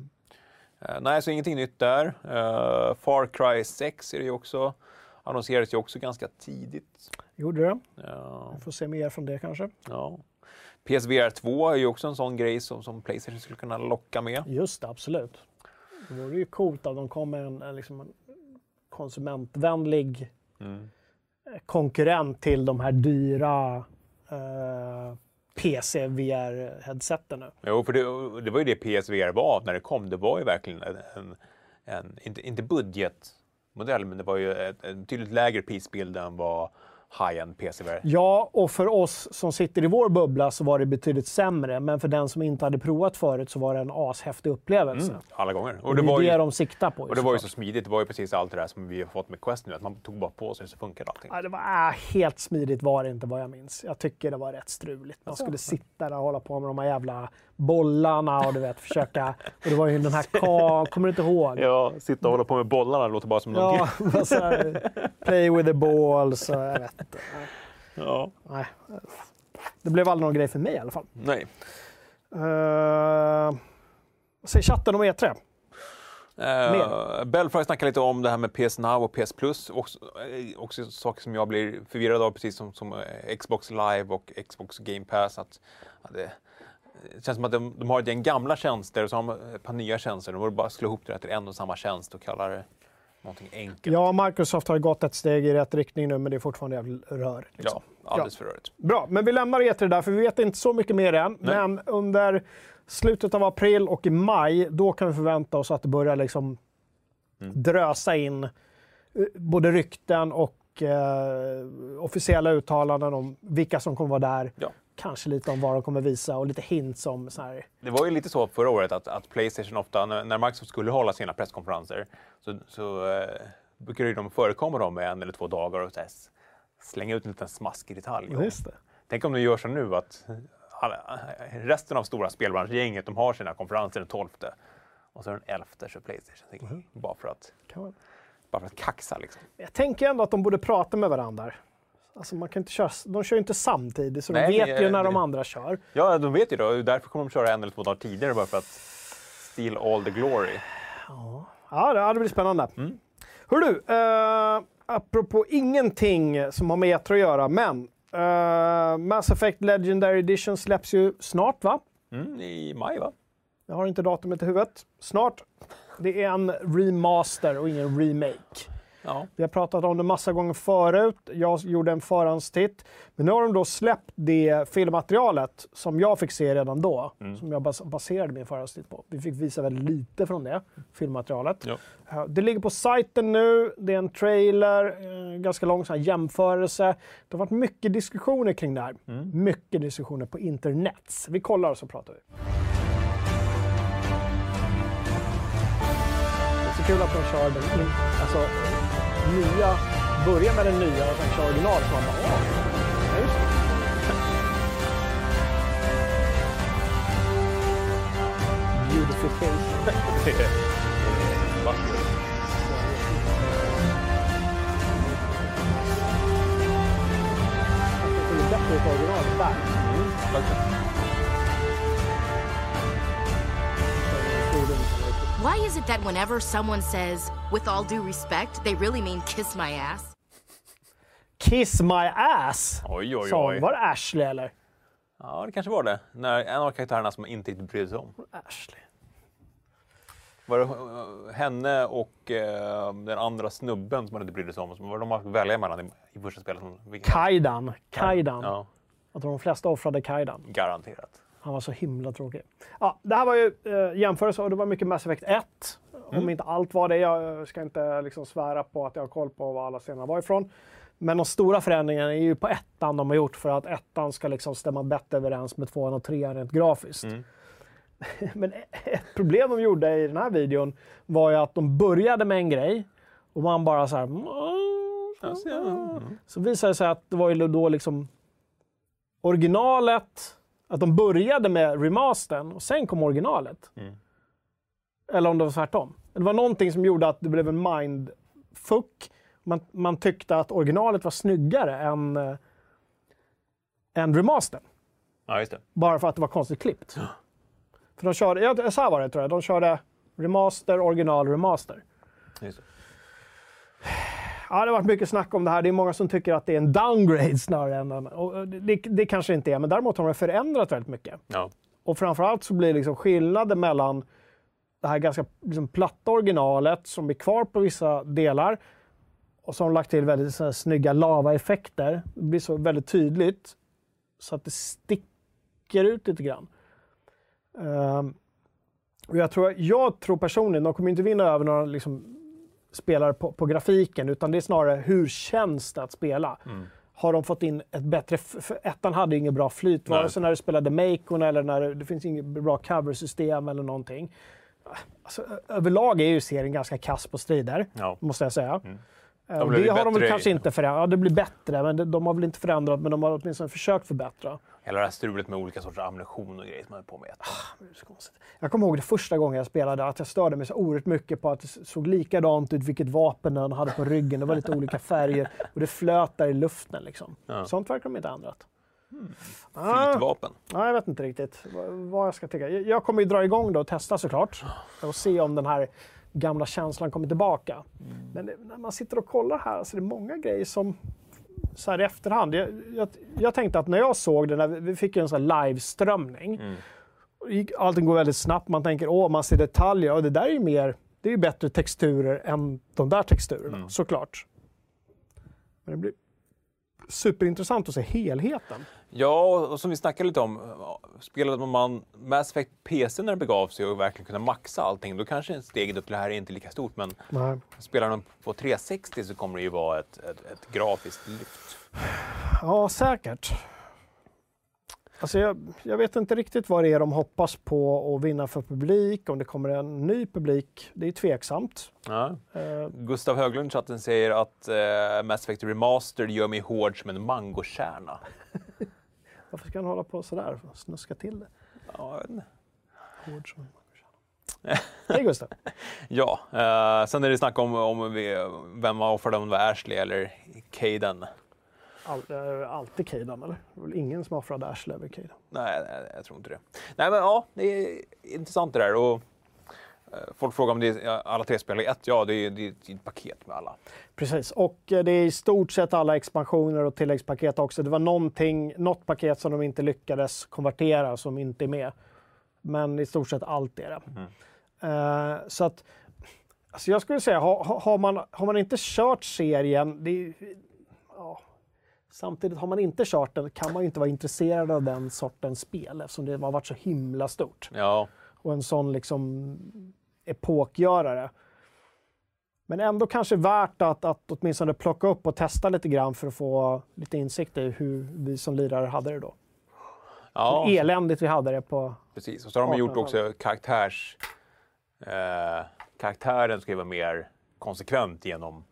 Speaker 2: Eh, nej, så ingenting nytt där. Eh, Far Cry 6 är det ju också. Annonserades ju också ganska tidigt.
Speaker 1: Gjorde det.
Speaker 2: Ja,
Speaker 1: Vi får se mer från det kanske.
Speaker 2: ja. PSVR 2 är ju också en sån grej som, som Playstation skulle kunna locka med.
Speaker 1: Just det, absolut. Det vore ju coolt om de kom med en, en, liksom en konsumentvänlig
Speaker 2: Mm.
Speaker 1: eh, konkurrent till de här dyra eh, PC VR-headseten nu.
Speaker 2: Jo, för det, det var ju det PSVR var när det kom. Det var ju verkligen en, en, en inte, inte budgetmodell, men det var ju ett, en tydligt lägre prisbild än vad high-end PSVR.
Speaker 1: Ja, och för oss som sitter i vår bubbla så var det betydligt sämre. Men för den som inte hade provat förut så var det en ashäftig upplevelse.
Speaker 2: Mm, alla gånger.
Speaker 1: Och det
Speaker 2: det,
Speaker 1: är
Speaker 2: var
Speaker 1: det
Speaker 2: ju,
Speaker 1: de siktar på.
Speaker 2: och det var ju så smidigt. Det var ju precis allt det där som vi har fått med Quest nu. Att man tog bara på sig så funkade allting.
Speaker 1: Ja, det var äh, helt smidigt var det inte vad jag minns. Jag tycker det var rätt struligt. Man skulle sitta där och hålla på med de här jävla bollarna och du vet försöka. Och det var ju den här ka... Kommer du inte ihåg?
Speaker 2: Ja, sitta och hålla på med bollarna låter bara som
Speaker 1: Ja, vad så här, play with the balls och jag vet inte.
Speaker 2: ja.
Speaker 1: Nej. Det blev aldrig någon grej för mig i alla fall.
Speaker 2: Nej.
Speaker 1: Uh, vad säger chatten om E3?
Speaker 2: Uh, Belfry snackar lite om det här med PS Now och PS Plus. Också, eh, också saker som jag blir förvirrad av, precis som, som eh, Xbox Live och Xbox Game Pass. Att, att det, det känns som att de, de har ett gäng gamla tjänster och så har de ett par nya tjänster. De borde bara slå ihop det till en och samma tjänst och kalla det någonting enkelt.
Speaker 1: Ja, Microsoft har gått ett steg i rätt riktning nu, men det är fortfarande jävligt rör. Liksom.
Speaker 2: Ja, alldeles för rörigt.
Speaker 1: Bra, men vi lämnar E3 där, för vi vet inte så mycket mer än.
Speaker 2: Nej.
Speaker 1: Men under slutet av april och i maj, då kan vi förvänta oss att det börjar liksom
Speaker 2: Mm.
Speaker 1: drösa in eh, både rykten och eh, officiella uttalanden om vilka som kommer vara där.
Speaker 2: Ja.
Speaker 1: Kanske lite om vad de kommer visa och lite hints om så här.
Speaker 2: Det var ju lite så förra året att, att Playstation ofta, när, Microsoft skulle hålla sina presskonferenser, så, så eh, brukade de förekomma dem en eller två dagar och här, slänga ut en liten smaskig detalj. Och
Speaker 1: Just det.
Speaker 2: Tänk om de gör så nu att alla, resten av stora spelbranschgänget de har sina konferenser den 12 och så den 11 så Playstation.
Speaker 1: Mhm.
Speaker 2: Bara, för att, bara för att kaxa liksom.
Speaker 1: Jag tänker ändå att de borde prata med varandra. Alltså man kan inte köra, de kör ju inte samtidigt, så
Speaker 2: Nej,
Speaker 1: de vet
Speaker 2: men,
Speaker 1: ju när de
Speaker 2: det-
Speaker 1: andra kör.
Speaker 2: Ja, de vet ju då. Därför kommer de köra en eller två dagar tidigare bara för att steal all the glory.
Speaker 1: Ja, det, ja, det blir spännande.
Speaker 2: Mm.
Speaker 1: Hör du, eh, apropå ingenting som har med E3 att göra, men eh, Mass Effect Legendary Edition släpps ju snart, va?
Speaker 2: Mm, I maj va?
Speaker 1: Jag har inte datumet i huvudet. Snart. Det är en remaster och ingen remake.
Speaker 2: Ja.
Speaker 1: Vi har pratat om det massa gånger förut. Jag gjorde en förhandstitt. Men nu har de då släppt det filmmaterialet som jag fick se redan då.
Speaker 2: Mm.
Speaker 1: Som jag bas- baserade min förhandstitt på. Vi fick visa väldigt lite från det filmmaterialet.
Speaker 2: Ja.
Speaker 1: Eh, Det ligger på sajten nu. Det är en trailer, eh, ganska lång sån jämförelse. Det har varit mycket diskussioner kring det här.
Speaker 2: Mm.
Speaker 1: Mycket diskussioner på internet. Vi kollar och så pratar vi. Så kul att de kör den alltså, nya, börjar med den nya och sen kör originalet. Så man bara, "Åh, ja, just det."
Speaker 2: Är- det är vackert.
Speaker 1: Det är bättre ut originalet där.
Speaker 2: Mm,
Speaker 4: Why is it that whenever someone says, with all due respect, they really mean kiss my ass?
Speaker 1: Kiss my ass!
Speaker 2: Oj, oj, oj.
Speaker 1: Var det Ashley eller?
Speaker 2: Ja, det kanske var det. När en av karaktärerna som man inte riktigt brydde sig om.
Speaker 1: Ashley.
Speaker 2: Var det eh, henne och eh, den andra snubben som man inte brydde sig om? Som var de att välja mellan i, första spelet? Vilken-
Speaker 1: Kaidan. Kaidan.
Speaker 2: Ja,
Speaker 1: Jag tror de flesta offrade Kaidan.
Speaker 2: garanterat.
Speaker 1: Han var så himla tråkig. Ja, det här var ju eh, jämförelse och det var mycket Mass Effect 1. Om inte allt var det. Jag ska inte liksom svära på att jag har koll på var alla scener var ifrån. Men de stora förändringarna är ju på ettan de har gjort för att ettan ska liksom stämma bättre överens med tvåan och trean rent grafiskt.
Speaker 2: Mm.
Speaker 1: Men ett problem de gjorde i den här videon var ju att de började med en grej och man bara så här...
Speaker 2: Mm.
Speaker 1: Så visade det sig att det var ju då liksom originalet, att de började med remastern och sen kom originalet.
Speaker 2: Mm.
Speaker 1: Eller om det var tvärtom. Det var någonting som gjorde att det blev en mindfuck. Man, man tyckte att originalet var snyggare än, eh, än remastern.
Speaker 2: ja.
Speaker 1: Bara för att det var konstigt klippt. För de körde, ja, så här var det tror jag, de körde remaster, original, remaster.
Speaker 2: Just det.
Speaker 1: Ja, det har varit mycket snack om det här. Det är många som tycker att det är en downgrade snarare än en... Och det, det, det kanske inte är, men däremot har de förändrat väldigt mycket.
Speaker 2: Ja.
Speaker 1: Och framförallt så blir liksom skillnaden mellan det här ganska liksom platta originalet som är kvar på vissa delar och de lagt till väldigt så här, snygga lavaeffekter. Det blir så väldigt tydligt så att det sticker ut lite grann. Ehm, och jag, tror, jag tror personligen, de kommer inte vinna över några liksom, spelare på, på grafiken utan det är snarare hur känns det att spela? Har de fått in ett bättre... ettan hade inget bra flyt, vare sig när du spelade Macon eller när det, finns inget bra coversystem eller någonting. Alltså, överlag är ju serien ganska kass på strider,
Speaker 2: Ja.
Speaker 1: måste jag säga.
Speaker 2: Mm.
Speaker 1: Eh,
Speaker 2: De
Speaker 1: det har de väl kanske inte förändrat. Ja, det blir bättre, men de har väl inte förändrat, men de har åtminstone försökt förbättra.
Speaker 2: Hela det här strulet med olika sorters ammunition och grejer som man höll på med.
Speaker 1: är konstigt. Jag kommer ihåg det första gången jag spelade, att jag störde mig så oerhört mycket på att det såg likadant ut vilket vapen den hade på ryggen. Det var lite olika färger och det flöt där i luften. Liksom.
Speaker 2: Ja.
Speaker 1: Sånt verkar de inte ha ändrat. Ah,
Speaker 2: Flytvapen.
Speaker 1: nej, jag vet inte riktigt vad, jag ska tycka. Jag jag kommer ju dra igång då och testa såklart. Och se om den här gamla känslan kommer tillbaka. Men det, när man sitter och kollar här så är det många grejer som så här i efterhand. Jag, jag, jag tänkte att när jag såg det, när vi, fick ju en sån här liveströmning. gick- Allting går väldigt snabbt. Man tänker åh, man ser detaljer. Och det där är ju mer, det är ju bättre texturer än de där texturerna, såklart. Men det blir superintressant att se helheten.
Speaker 2: Ja, och som vi snackade lite om, spelade man Mass Effect PC när det begav sig och verkligen kunna maxa allting, då kanske steget upp till det här är inte lika stort. Men
Speaker 1: Nej.
Speaker 2: spelar de på 360 så kommer det ju vara ett, ett, ett grafiskt lyft.
Speaker 1: Ja, säkert. Alltså jag, jag vet inte riktigt vad det är de hoppas på att vinna för publik, om det kommer en ny publik. Det är tveksamt.
Speaker 2: Ja.
Speaker 1: Eh,
Speaker 2: Gustav Höglund i chatten säger att eh, Mass Effect Remastered gör mig hård som en mangokärna.
Speaker 1: varför ska han hålla på sådär? Snuska till det.
Speaker 2: Ja.
Speaker 1: Hård som en. Hej Gustav!
Speaker 2: ja eh, sen är det snack om, om vi, vem om det var Ashley eller Caden.
Speaker 1: All, eh, alltid Caden, eller? Det är väl ingen som offrade Ashley över Caden?
Speaker 2: Nej, nej, jag tror inte det. Nej, men ja, det är intressant det där. Och, eh, folk frågar om det är alla tre spel i ett. Ja, det är, det är ett paket med alla.
Speaker 1: Precis, och eh, det är i stort sett alla expansioner och tilläggspaket också. Det var någonting, något paket som de inte lyckades konvertera som inte är med. Men i stort sett allt är det. Eh, så att, alltså jag skulle säga, har, har- man, har man inte kört serien, det är, ja, samtidigt har man inte kört den kan man ju inte vara intresserad av den sortens spel eftersom det har varit så himla stort.
Speaker 2: Ja,
Speaker 1: Och en sån liksom epokgörare. Men ändå kanske värt att, att åtminstone plocka upp och testa lite grann för att få lite insikt i hur vi som lirare hade det då.
Speaker 2: ja
Speaker 1: Hur eländigt vi hade det på...
Speaker 2: precis. Och så har de gjort
Speaker 1: 1800-talet.
Speaker 2: också karaktärs... Eh, karaktären ska ju vara mer konsekvent genom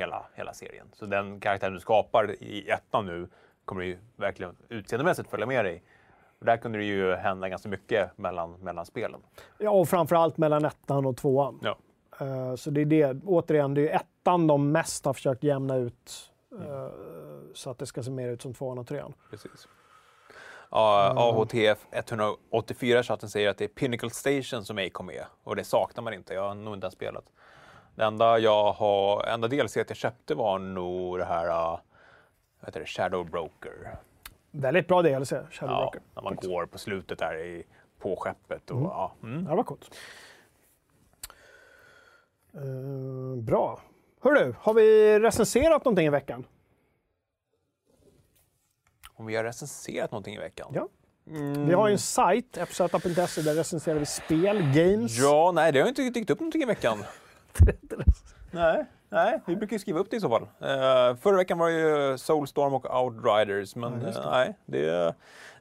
Speaker 2: hela, hela serien. Så den karaktären du skapar i ettan nu kommer ju verkligen utseendemässigt följa med dig. Och där kunde det ju hända ganska mycket mellan, mellan spelen.
Speaker 1: Ja, och framförallt mellan ettan och tvåan.
Speaker 2: Ja.
Speaker 1: Eh, Så det är det, återigen, det är ju ettan de mest har försökt jämna ut eh, så att det ska se mer ut som tvåan och trean.
Speaker 2: Precis. AHTF 184 chatten säger att det är Pinnacle Station som ej kom med och det saknar man inte. Jag har nog inte ens spelat. Det enda jag har, enda DLC jag köpte var nog det här uh, vad heter det, Shadow Broker.
Speaker 1: Väldigt bra DLC, Shadow
Speaker 2: Ja,
Speaker 1: Broker.
Speaker 2: när man går på slutet där i, på skeppet. Och, ja, mm.
Speaker 1: Ja, det var coolt. Eh, bra. Hör du, har vi recenserat någonting i veckan?
Speaker 2: Om vi har recenserat någonting i veckan?
Speaker 1: Ja. Vi har ju en sajt, fz.se, där recenserar vi spel, games.
Speaker 2: Ja, nej, det har inte dykt upp någonting i veckan. nej, nej, vi brukar skriva upp det i så fall. Uh, förra veckan var det ju Soulstorm och Outriders, men eh, nej, det,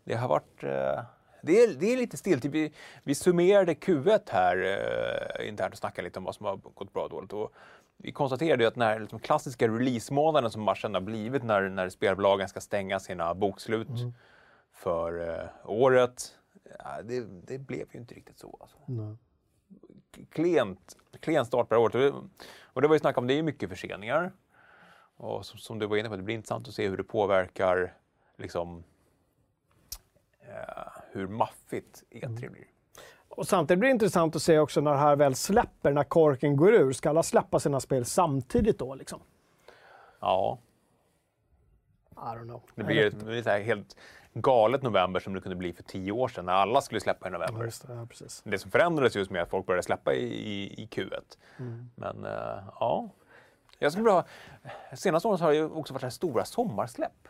Speaker 2: det har varit... eh, det, är, det är lite stilt. Vi, vi summerade Q1 här uh, internt och snackade lite om vad som har gått bra och dåligt. Och vi konstaterade ju att den här liksom, klassiska release-månaden som marschen har blivit när, när spelbolagen ska stänga sina bokslut för eh, året, ja, det, det blev ju inte riktigt så. Alltså klent, klen start på det här året. Och det, var ju snack om, det är mycket förseningar. Och som, som du var inne på, det blir intressant att se hur det påverkar liksom, eh, hur maffigt E3 blir.
Speaker 1: Och samtidigt blir det intressant att se också när det här väl släpper, när korken går ur. Ska alla släppa sina spel samtidigt då? Liksom?
Speaker 2: Ja,
Speaker 1: I don't know.
Speaker 2: det blir det blir helt galet november som det kunde bli för tio år sedan när alla skulle släppa i
Speaker 1: Ja,
Speaker 2: november.
Speaker 1: just det, ja, precis.
Speaker 2: Det som förändrades just med att folk började släppa i, i, i Q1. Men eh, ja. Jag skulle bra. Senaste året har det ju också varit här stora sommarsläpp.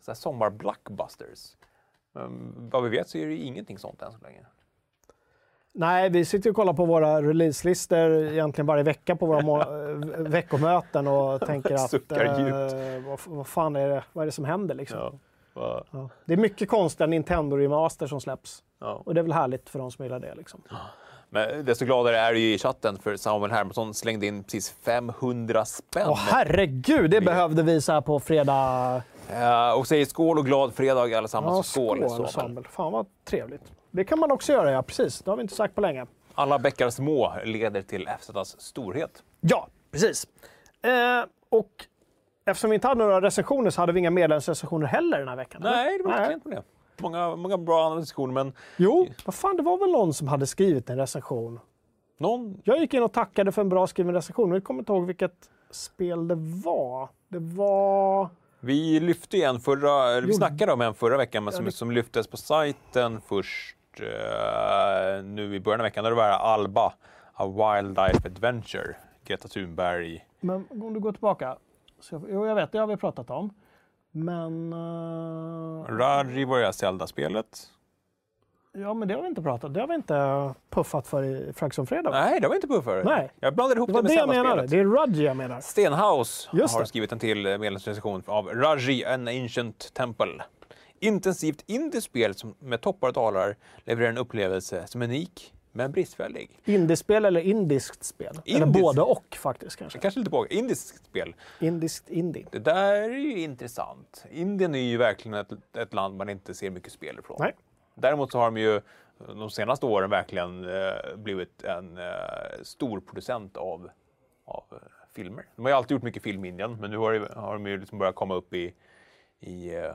Speaker 2: Så här sommar-blockbusters. Men vad vi vet så är det ju ingenting sånt än så länge.
Speaker 1: Nej, vi sitter och kollar på våra releaselister egentligen varje vecka på våra veckomöten och tänker att eh, vad, vad fan är det, vad är det som händer liksom?
Speaker 2: Ja.
Speaker 1: Ja. Det är mycket konstiga Nintendo remaster som släpps.
Speaker 2: Ja.
Speaker 1: Och det är väl härligt för de som gillar det. Liksom.
Speaker 2: Men desto gladare är det ju i chatten för Samuel Hermansson slängde in precis 500 spänn.
Speaker 1: Åh herregud, det behövde vi så här på fredag.
Speaker 2: Eh, och säger skål och glad fredag allesammans.
Speaker 1: Ja,
Speaker 2: skål,
Speaker 1: skål
Speaker 2: Samuel.
Speaker 1: Samuel. Fan vad trevligt. Det kan man också göra, ja precis. Det har vi inte sagt på länge.
Speaker 2: Alla bäckar små leder till FZs storhet.
Speaker 1: Ja, precis. Eh, och eftersom vi inte hade några recensioner så hade vi inga medlemsrecensioner heller den här veckan.
Speaker 2: Nej, det var verkligen på det. Många, många bra diskussioner, men
Speaker 1: Jo, vad fan, det var väl någon som hade skrivit en recension
Speaker 2: Någon...
Speaker 1: Jag gick in och tackade för en bra skriven recension, men jag kommer inte ihåg vilket spel det var. Det var...
Speaker 2: Vi lyfte en förra, eller vi
Speaker 1: Jo.
Speaker 2: snackade om en förra veckan, men
Speaker 1: Ja,
Speaker 2: som,
Speaker 1: det-
Speaker 2: som lyftes på sajten först eh, nu i början av veckan. Det var Alba, A Wild Life Adventure. Greta Thunberg.
Speaker 1: Men om du går tillbaka. Så jag, jo, jag vet, det har vi pratat om. Men... eh,
Speaker 2: Rari var ju Zelda-spelet.
Speaker 1: ja, men det har vi inte pratat Det har vi inte puffat för i Frags on Fredag.
Speaker 2: Nej, det var inte på för.
Speaker 1: Nej.
Speaker 2: Jag blandade ihop
Speaker 1: Det
Speaker 2: det, med
Speaker 1: det jag menade. Det är Rudgy jag menar.
Speaker 2: Stenhouse
Speaker 1: Just
Speaker 2: har
Speaker 1: det.
Speaker 2: skrivit en till eh, medlemsrecension av Raji, an ancient temple. Intensivt indiskt spel som med toppar och dalar levererar en upplevelse som är unik men bristfällig.
Speaker 1: Indiespel eller indiskt spel? Eller
Speaker 2: Indiskt.
Speaker 1: både och faktiskt kanske.
Speaker 2: Kanske lite på indiskt spel.
Speaker 1: Indiskt indie.
Speaker 2: Det där är ju intressant. Indien är ju verkligen ett, ett land man inte ser mycket spel ifrån.
Speaker 1: Nej.
Speaker 2: Däremot så har de ju de senaste åren verkligen eh, blivit en eh, stor producent av, av eh, filmer. De har ju alltid gjort mycket film i Indien, men nu har, det- har de ju liksom börjat komma upp i, i eh,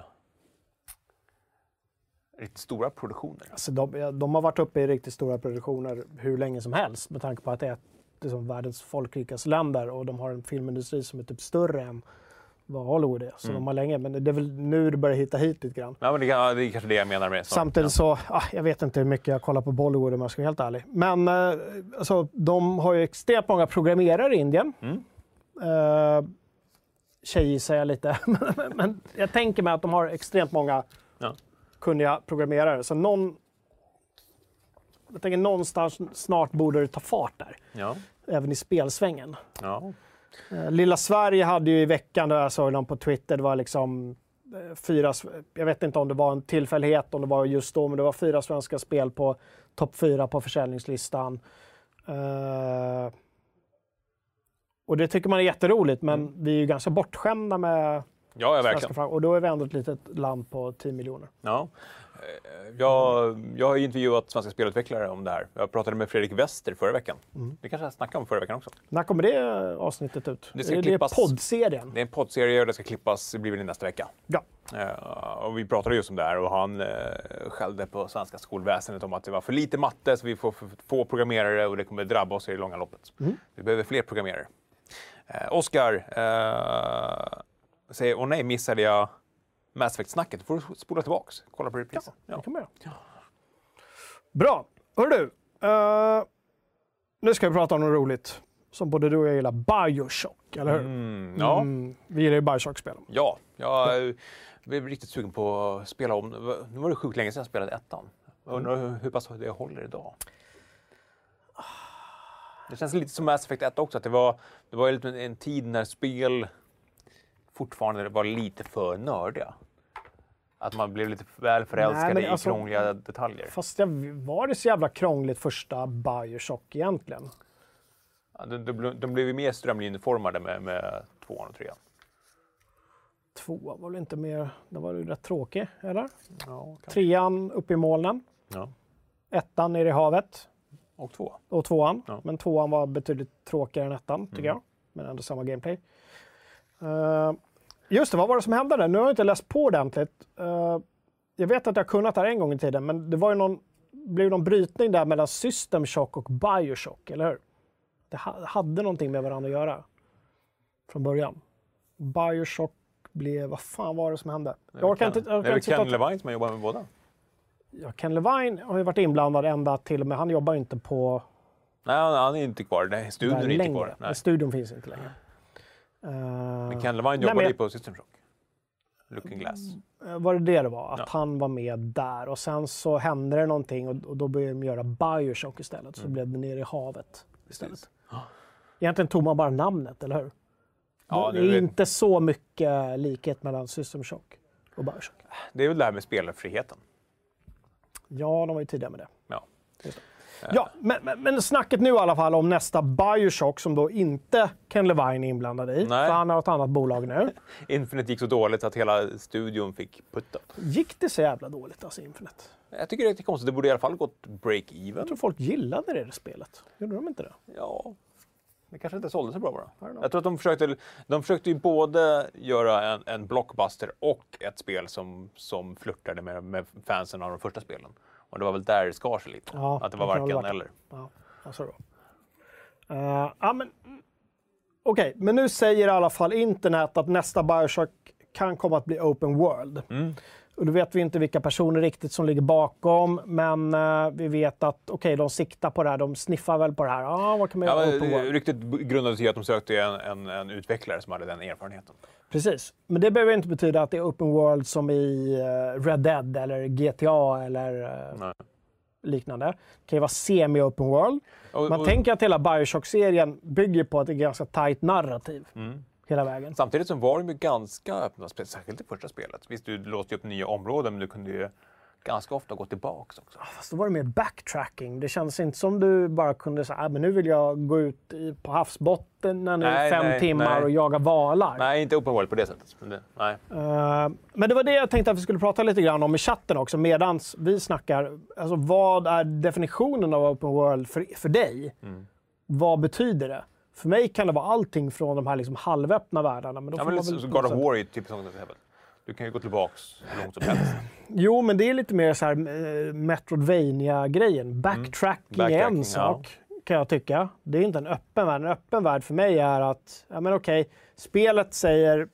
Speaker 2: riktigt stora produktioner.
Speaker 1: Alltså de, de har varit uppe i riktigt stora produktioner hur länge som helst med tanke på att det är ett det är som världens folkrikaste länder och de har en filmindustri som är typ större än vad Hollywood är. Så de har länge, men det är väl nu det börjar hitta hit lite grann.
Speaker 2: Ja, men det, kan- det är kanske det jag menar med
Speaker 1: Samtidigt så, ah, jag vet inte hur mycket jag kollar på Bollywood om jag ska vara helt ärlig. Men eh, alltså, de har ju extremt många programmerare i Indien.
Speaker 2: Mm.
Speaker 1: Uh, tjej säger jag lite, men jag tänker mig att de har extremt många
Speaker 2: Ja.
Speaker 1: Kunniga programmerare. Så någon, jag tänker någonstans snart borde det ta fart där,
Speaker 2: Ja,
Speaker 1: även i spelsvängen.
Speaker 2: ja.
Speaker 1: Eh, Lilla Sverige hade ju i veckan, där jag såg dem på Twitter, det var liksom eh, fyra, jag vet inte om det var en tillfällighet, om det var just då, men det var fyra svenska spel på topp fyra på försäljningslistan. Eh, och det tycker man är jätteroligt, men vi är ju ganska bortskämda med
Speaker 2: ja, verkligen.
Speaker 1: Och då är vi ändå ett litet land på 10 miljoner.
Speaker 2: Ja. Eh, Jag, jag har ju intervjuat svenska spelutvecklare om det här. Jag pratade med Fredrik Wester förra veckan. Det kanske jag snackade om förra veckan också.
Speaker 1: När kommer det avsnittet ut?
Speaker 2: Det ska
Speaker 1: är det
Speaker 2: klippas.
Speaker 1: poddserien?
Speaker 2: Det är en poddserie och det ska klippas, det blir väl nästa vecka.
Speaker 1: Ja.
Speaker 2: Eh, och vi pratade just om det här och han uh, skällde på svenska skolväsendet om att det var för lite matte så vi får för få programmerare och det kommer drabba oss i det långa loppet. Vi behöver fler programmerare. Uh, Oskar uh, säger, åh nej, missade jag Mass Effect-snacket? Får du spola tillbaks, kolla på reprisen. Ja.
Speaker 1: Det kan man göra. Bra. Hör du. eh, nu ska vi prata om något roligt. Som både du och jag gillar. Bioshock, eller hur?
Speaker 2: Mm, ja.
Speaker 1: Mm, vi gillar ju Bioshock-spelen.
Speaker 2: Ja, jag blev riktigt sugen på att spela om. Nu var det sjukt länge sedan jag spelade ettan. Jag undrar hur, hur pass det håller idag. Det känns lite som Mass Effect 1 också, att det var, det var lite en tid när spel fortfarande var lite för nördiga. Att man blev lite väl förälskade
Speaker 1: men
Speaker 2: i
Speaker 1: alltså-
Speaker 2: krångliga detaljer.
Speaker 1: Fast jag, var det så jävla krångligt första Bioshock egentligen?
Speaker 2: Ja, de, de, de blev ju mer strömlinjeformade med, med tvåan och trean.
Speaker 1: Tvåan var väl inte mer... Den var ju rätt tråkig, eller?
Speaker 2: Ja.
Speaker 1: Trean uppe i molnen.
Speaker 2: ja.
Speaker 1: Ettan nere i havet.
Speaker 2: Och två.
Speaker 1: Och tvåan.
Speaker 2: Ja. Mm.
Speaker 1: Men tvåan var betydligt tråkigare än ettan, tycker jag. Men ändå samma gameplay. Eh, just det, vad var det som hände där? Nu har jag inte läst på ordentligt. Eh, jag vet att jag kunnat det här en gång i tiden, men det var ju någon, blev någon brytning där mellan System Shock och Bioshock, eller hur? Det ha, hade någonting med varandra att göra från början. Bioshock blev... Vad fan var det som hände? Jag orkar inte... Jag
Speaker 2: Det är
Speaker 1: orkar inte sitta
Speaker 2: Ken Levine som har jobbat med båda?
Speaker 1: ja, Ken Levine har ju varit inblandad ända till och med... Han jobbar ju inte på
Speaker 2: Nej, han, är inte kvar. Nej, studion är inte
Speaker 1: längre.
Speaker 2: kvar. Nej.
Speaker 1: Studion finns inte längre. Uh,
Speaker 2: Men Ken Levine jobbade
Speaker 1: men-
Speaker 2: ju på System Shock. Looking Glass.
Speaker 1: Eh, Var det det det var? Att
Speaker 2: Ja.
Speaker 1: han var med där och sen så hände det någonting och, och då började de göra Bioshock istället. Så blev det nere i havet istället.
Speaker 2: Ja.
Speaker 1: Egentligen tog man bara namnet, eller hur?
Speaker 2: Ja,
Speaker 1: det
Speaker 2: det
Speaker 1: är
Speaker 2: är-
Speaker 1: inte så mycket likhet mellan System Shock och Bioshock.
Speaker 2: Det är väl det här med spelarfriheten.
Speaker 1: Ja, de var ju tidiga med det.
Speaker 2: Ja.
Speaker 1: Ja, men, men, men snacket nu i alla fall om nästa Bioshock som då inte Ken Levine är inblandad i.
Speaker 2: Nej.
Speaker 1: För han har ett annat bolag nu.
Speaker 2: Infinite gick så dåligt att hela studion fick putta.
Speaker 1: Gick det så jävla dåligt alltså, Infinite?
Speaker 2: Jag tycker det är konstigt. Det borde i alla fall gått
Speaker 1: Jag
Speaker 2: break-even.
Speaker 1: tror folk gillade det spelet. Gjorde de inte det?
Speaker 2: Ja, det kanske inte sålde så bra bara. Jag tror att de försökte, de försökte ju både göra en, en blockbuster och ett spel som, som flörtade med, med fansen av de första spelen. Och det var väl där det skar sig lite.
Speaker 1: Ja,
Speaker 2: att det var
Speaker 1: det
Speaker 2: varken
Speaker 1: varit.
Speaker 2: eller.
Speaker 1: Ja, alltså då. Eh, ja, men, Okej, men nu säger i alla fall internet att nästa Bioshock kan komma att bli open world. Och då vet vi inte vilka personer riktigt som ligger bakom, men eh, vi vet att okej, de siktar på det här, de sniffar väl på det här. Ja, vad kan man
Speaker 2: Ja,
Speaker 1: göra
Speaker 2: men, ryktet grundade sig i att de sökte en, en, en utvecklare som hade den erfarenheten.
Speaker 1: Precis. Men det behöver inte betyda att det är open world som i eh, Red Dead eller GTA eller eh,
Speaker 2: Nej.
Speaker 1: liknande. Det kan ju vara semi-open world.
Speaker 2: Och,
Speaker 1: Man
Speaker 2: och,
Speaker 1: tänker att hela Bioshock-serien bygger på ett ganska tight narrativ
Speaker 2: Mm.
Speaker 1: hela vägen.
Speaker 2: Samtidigt så var de ju ganska öppna, särskilt i första spelet. Visst, du låste ju upp nya områden, men du kunde ju ganska ofta gå tillbaks också.
Speaker 1: Fast då var det mer backtracking. Det kändes inte som du bara kunde säga, ah, men nu vill jag gå ut på havsbotten i fem
Speaker 2: nej,
Speaker 1: timmar
Speaker 2: nej.
Speaker 1: och jaga valar.
Speaker 2: Nej, inte open world på det sättet. Men det, nej.
Speaker 1: Eh, men det var det jag tänkte att vi skulle prata lite grann om i chatten också, medans vi snackar. Alltså, vad är definitionen av open world för, för dig?
Speaker 2: Mm.
Speaker 1: Vad betyder det? För mig kan det vara allting från de här liksom halvöppna världarna. Men då
Speaker 2: Ja,
Speaker 1: får
Speaker 2: men
Speaker 1: man
Speaker 2: lite,
Speaker 1: väl
Speaker 2: så God of War är ju typ sånt. Du kan ju gå tillbaks hur långt som helst.
Speaker 1: Jo, men det är lite mer så här eh, Metroidvania-grejen. Backtracking är en
Speaker 2: Mm. Backtracking,
Speaker 1: sak, kan jag tycka. Det är inte en öppen värld. En öppen värld för mig är att, ja men okej, spelet säger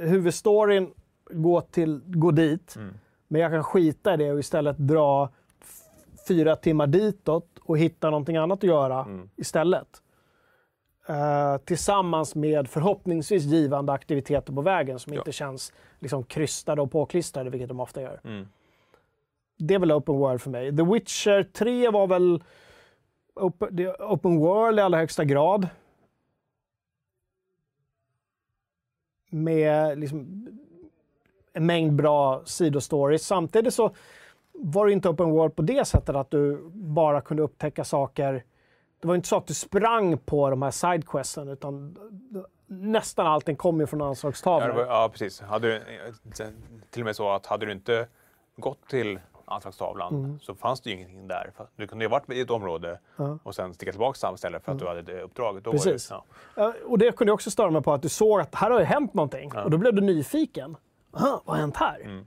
Speaker 1: huvudstoryn, gå, till, gå dit.
Speaker 2: Mm.
Speaker 1: Men jag kan skita i det och istället dra fyra timmar ditåt och hitta någonting annat att göra
Speaker 2: Mm.
Speaker 1: istället. Eh, tillsammans med förhoppningsvis givande aktiviteter på vägen som
Speaker 2: Ja.
Speaker 1: inte känns liksom krystade och påklistrade, vilket de ofta gör.
Speaker 2: Mm.
Speaker 1: Det är väl open world för mig. The Witcher 3 var väl open, world i allra högsta grad. Med liksom en mängd bra sidostories. Samtidigt så var det inte open world på det sättet att du bara kunde upptäcka saker. Det var inte så att du sprang på de här sidequesten utan nästan allting kom ju från
Speaker 2: Ja,
Speaker 1: anslagstavlor.
Speaker 2: det var, ja, precis. Hade, du- till och med så att hade du inte gått till anslagstavlan
Speaker 1: Mm.
Speaker 2: så fanns det ju ingenting där. Du kunde ju ha varit i ett område och sen sticka tillbaka till samma ställe för att du hade det uppdraget. Då
Speaker 1: Mm. Precis.
Speaker 2: Det, ja.
Speaker 1: Ja, Och det kunde jag också störa mig på, att du såg att här har ju hänt någonting. Och då blev du nyfiken. Aha, vad har hänt här?
Speaker 2: Mm.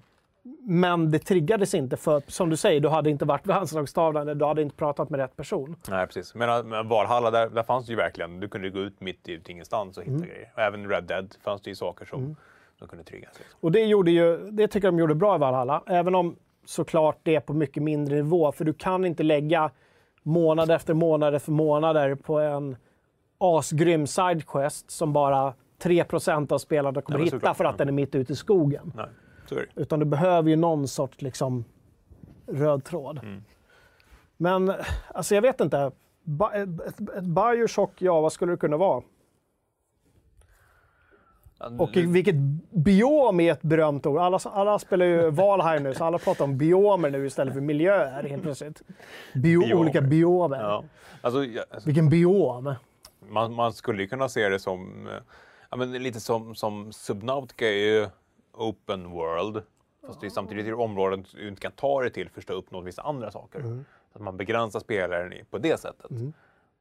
Speaker 1: Men det triggades inte för, som du säger, du hade inte varit vid anslagstavlan, du hade inte pratat med rätt person.
Speaker 2: Nej, precis. Men, men Valhalla, där, där fanns det ju verkligen. Du kunde gå ut mitt i ingenstans och hitta
Speaker 1: Mm.
Speaker 2: grejer. Och även Red Dead fanns det ju saker som, som kunde triggas. Liksom.
Speaker 1: Och det, gjorde ju, det tycker jag de gjorde bra i Valhalla, även om såklart det är på mycket mindre nivå. För du kan inte lägga månad efter månad efter månader på en asgrym sidequest som bara 3% av spelarna kommer
Speaker 2: men
Speaker 1: hitta för att den är mitt ute i skogen.
Speaker 2: Nej, det.
Speaker 1: Utan du behöver ju någon sorts liksom, röd tråd.
Speaker 2: Mm.
Speaker 1: Men alltså jag vet inte. Ett, Bioshock, ja vad skulle det kunna vara? Och vilket biom är ett berömt ord. Alla, alla spelar ju Valheim nu, så alla pratar om biomer nu istället för miljöer helt plötsligt. Bio,
Speaker 2: Biomer.
Speaker 1: Olika biomer.
Speaker 2: Ja. Alltså, ja, alltså,
Speaker 1: Vilken biom?
Speaker 2: man, man skulle ju kunna se det som, eh, ja, men lite som, som Subnautica är ju open world. Fast det är samtidigt är områden du inte kan ta dig till förrän du har uppnått vissa andra saker.
Speaker 1: Mm.
Speaker 2: Så att man begränsar spelaren på det sättet.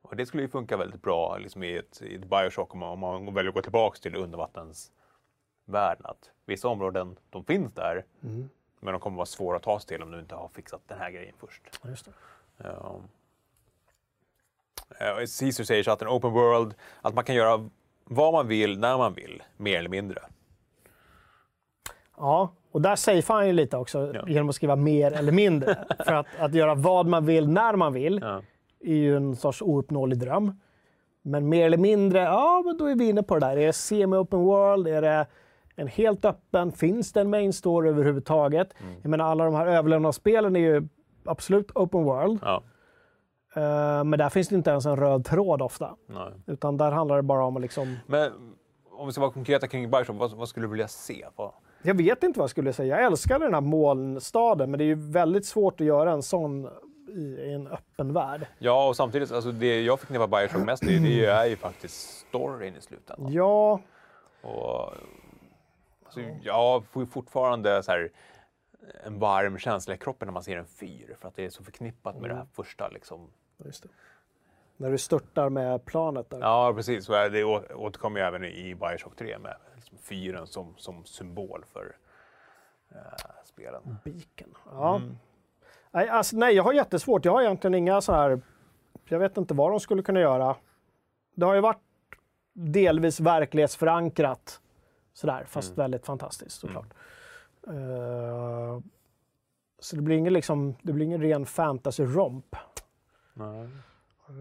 Speaker 2: Och det skulle ju funka väldigt bra liksom i, ett, i ett Bioshock om man, om man väljer att gå tillbaka till undervattensvärlden. Att vissa områden, de finns där,
Speaker 1: Mm.
Speaker 2: men de kommer vara svåra att ta sig till om du inte har fixat den här grejen först.
Speaker 1: Just det.
Speaker 2: Ja. Eh, Caesar säger så att en open world, att man kan göra vad man vill, när man vill, mer eller mindre.
Speaker 1: Ja, och där säger han ju lite också
Speaker 2: Ja.
Speaker 1: genom att skriva mer eller mindre. för att, att göra vad man vill när man vill
Speaker 2: Ja.
Speaker 1: är ju en sorts ouppnåelig dröm. Men mer eller mindre, ja men då är vi inne på det där. Är det semi-open world? Är det en helt öppen? Finns det en main story överhuvudtaget?
Speaker 2: Mm.
Speaker 1: Jag menar alla de här överlevnadsspelen är ju absolut open world.
Speaker 2: Ja.
Speaker 1: Eh, men där finns det inte ens en röd tråd ofta.
Speaker 2: Nej.
Speaker 1: Utan där handlar det bara om att liksom...
Speaker 2: Men om vi ska vara konkreta kring Bioshock, vad, vad skulle du vilja se? Vad?
Speaker 1: Jag vet inte vad jag skulle säga. Jag älskar den här molnstaden, men det är ju väldigt svårt att göra en sån i, en öppen värld.
Speaker 2: Ja, och samtidigt, alltså det jag förknippar Bioshock mest i, det är ju faktiskt storyn i slutändan.
Speaker 1: Ja,
Speaker 2: Och, alltså, jag får ju fortfarande så här, en varm känsla i kroppen när man ser en fyr, för att det är så förknippat med det här första liksom,
Speaker 1: just det. När du störtar med planet där.
Speaker 2: Ja, precis. Och Det återkommer ju även i Bioshock 3 med liksom fyren som, som symbol för eh, spelen.
Speaker 1: Beacon. Ja. Nej, alltså, nej, jag har jättesvårt. Jag har egentligen inga så här... Jag vet inte vad de skulle kunna göra. det har ju varit delvis verklighetsförankrat sådär, fast
Speaker 2: Mm.
Speaker 1: väldigt fantastiskt såklart. Eh, så det blir ingen, liksom, det blir ingen ren fantasy-romp.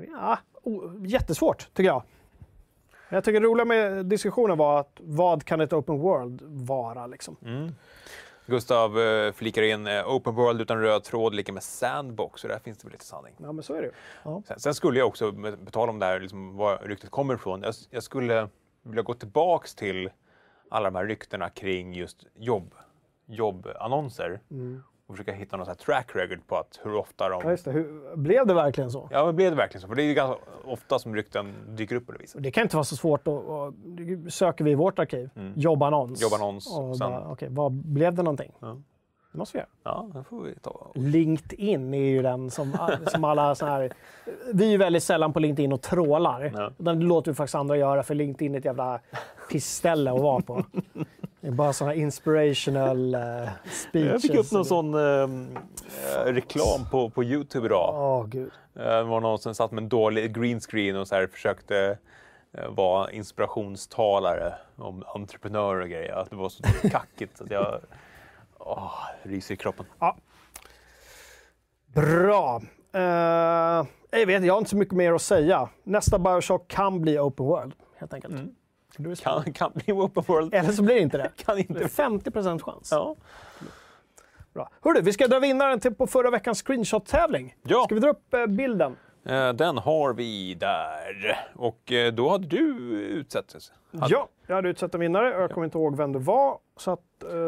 Speaker 1: Ja, jättesvårt tycker jag. Jag tycker det roliga med diskussionen var att vad kan ett open world vara? Liksom?
Speaker 2: Mm. Gustav eh, flikar in eh, open world utan röd tråd lika med sandbox och där finns det väl lite sanning.
Speaker 1: Ja, men så är det. Ja.
Speaker 2: Sen, sen skulle jag också, på tal om det här, liksom, var ryktet kommer ifrån, jag, jag skulle vilja gå tillbaks till alla de här ryktena kring just jobb, jobbannonser och försöka hitta någon track record på att hur ofta de...
Speaker 1: Ja, just det. Hur, blev det verkligen så?
Speaker 2: Ja, men blev det verkligen så? För det är ju ganska ofta som rykten dyker upp på det viset.
Speaker 1: Det kan inte vara så svårt. Att, det söker vi i vårt arkiv. Jobbannons.
Speaker 2: Jobbannons,
Speaker 1: Och
Speaker 2: sen-
Speaker 1: bara, okej, vad blev det någonting?
Speaker 2: Ja.
Speaker 1: Det måste vi göra.
Speaker 2: Ja, det får vi ta.
Speaker 1: LinkedIn är ju den som, som alla såna här... Vi är ju väldigt sällan på LinkedIn och trålar.
Speaker 2: Ja.
Speaker 1: Det låter vi faktiskt andra göra för LinkedIn är ett jävla pissställe att vara på. Det är bara här inspirational uh, speeches.
Speaker 2: Jag fick upp någon sån eh, reklam på, på Youtube idag.
Speaker 1: Åh, gud.
Speaker 2: Det var någon som satt med en dålig green screen och så här försökte vara inspirationstalare om entreprenörer och grejer. Det var så kackigt att jag åh, ryser i kroppen.
Speaker 1: Bra. Eh, jag vet jag har inte så mycket mer att säga. Nästa Bioshock kan bli open world, helt enkelt. Du spännande.
Speaker 2: Kan, kan bli open world.
Speaker 1: Eller så blir det inte det.
Speaker 2: Kan
Speaker 1: Det är
Speaker 2: inte.
Speaker 1: 50 chans.
Speaker 2: Ja.
Speaker 1: Bra. Hörru, vi ska dra vinnaren till på förra veckans screenshot-tävling.
Speaker 2: Ja.
Speaker 1: Ska vi dra upp eh, bilden?
Speaker 2: Eh, Den har vi där. Och eh, då hade du utsett hade-
Speaker 1: Ja, jag hade utsett en vinnare. Jag kommer inte ihåg vem det var. Så att,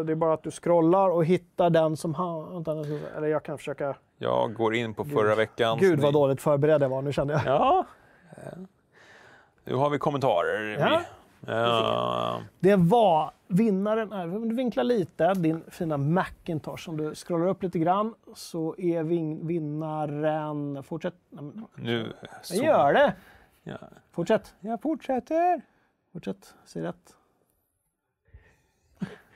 Speaker 1: det är bara att du scrollar och hittar den som vi se. Eller jag kan försöka...
Speaker 2: Jag går in på förra veckan.
Speaker 1: Gud vad dåligt förberedd jag var nu kände jag.
Speaker 2: Ja. Nu har vi kommentarer.
Speaker 1: Ja. Det var vinnaren är, om du vinklar lite, din fina Macintosh. Om du scrollar upp lite grann så är vin, vinnaren... Fortsätt. Nej, men,
Speaker 2: nu.
Speaker 1: jag gör det!
Speaker 2: Ja.
Speaker 1: Fortsätt.
Speaker 2: Jag fortsätter.
Speaker 1: Fortsätt. Säg rätt.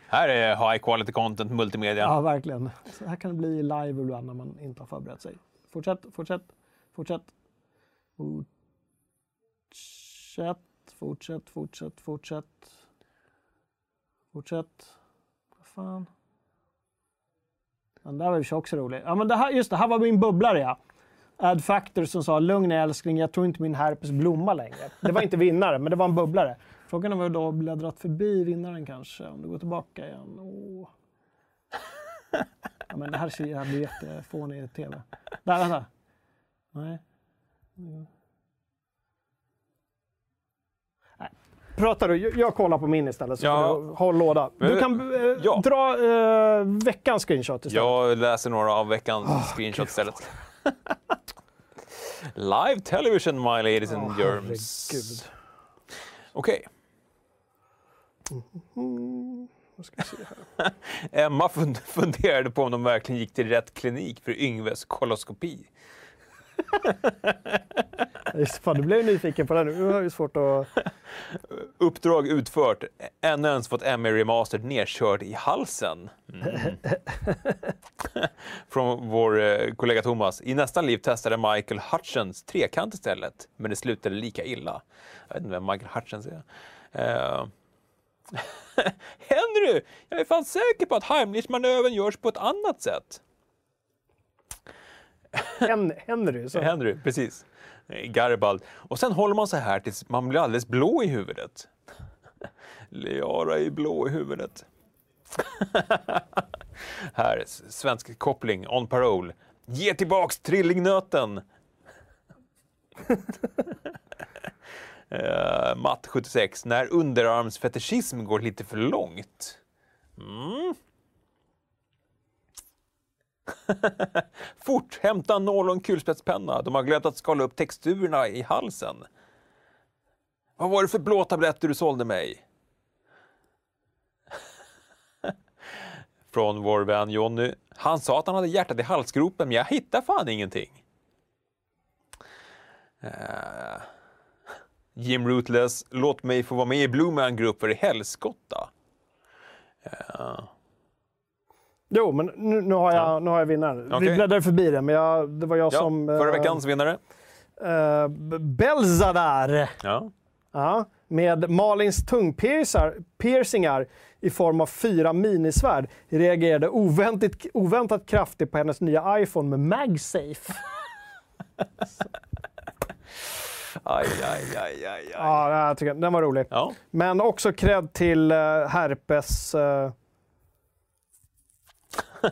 Speaker 2: Här är high quality content multimedia.
Speaker 1: Ja, verkligen. Så här kan det bli live ibland när man inte har förberett sig. Fortsätt, fortsätt, fortsätt. Fortsätt, fortsätt, fortsätt, fortsätt. Fortsätt. Vad fan. Den där var ju också rolig. Ja, men det här, just det, här var min bubblare ja. Add Factor som sa lugn älskling, jag tror inte min herpes blommar längre. Det var inte vinnare, men det var en bubblare. Frågan är om jag då bläddrat förbi vinnaren kanske. Om du går tillbaka igen. Åh. Ja, men det här blir jättefånig i tv. Där, vänta. Nej. Mm. Prata du, jag, kollar på min istället. Så
Speaker 2: Ja.
Speaker 1: får du håll låda. Du kan eh,
Speaker 2: ja.
Speaker 1: dra eh, veckans screenshot istället.
Speaker 2: Jag läser några av veckans
Speaker 1: Ah,
Speaker 2: screenshots istället. Live television, my ladies and germs.
Speaker 1: Herregud.
Speaker 2: Okej.
Speaker 1: Se här?
Speaker 2: Emma fund- funderade på om de verkligen gick till rätt klinik för Yngves koloskopi.
Speaker 1: Just fan, du blev nyfiken på det nu. Nu har ju svårt att...
Speaker 2: Uppdrag utfört. Ännu ens fått Emmy Remastered nedkörd i halsen. Mm. Från vår eh, kollega Thomas. I nästa liv testade Michael Hutchins trekant istället, men det slutade lika illa. Jag vet inte vem Michael Hutchins är. Eh, Henry! Jag är fan säker på att Heimlich-manövern görs på ett annat sätt.
Speaker 1: Hen, Henry. Så.
Speaker 2: Henry, precis. Garibald. Och sen håller man så här tills man blir alldeles blå i huvudet. Liara är blå i huvudet. här, svensk koppling, on parole. Ge tillbaks trillingnöten! uh, Matt 76. När underarmsfetischism går lite för långt. Mm. Fort, hämta en nål och en kulspetspenna. De har glömt att skala upp texturerna i halsen. Vad var det för blå tabletter du sålde mig? Från vår vän Jonny. Han sa att han hade hjärtat i halsgropen, men jag hittar fan ingenting. Uh, Jim Rootless, låt mig få vara med i Blue Man Group för i helskotta.
Speaker 1: Eh, Jo, men nu, nu, har jag, nu har jag vinnaren.
Speaker 2: Okej.
Speaker 1: Vi bläddrar förbi det, men jag, det var jag
Speaker 2: Ja,
Speaker 1: som... eh,
Speaker 2: förra veckans vinnare.
Speaker 1: Uh, Belzadar.
Speaker 2: Ja.
Speaker 1: Ja, med Malins tungpiercingar i form av fyra minisvärd reagerade oväntat, oväntat kraftigt på hennes nya iPhone med MagSafe.
Speaker 2: Aj, aj, aj, aj.
Speaker 1: Ja, jag tycker, den var rolig.
Speaker 2: Ja.
Speaker 1: Men också cred till uh, Herpes uh,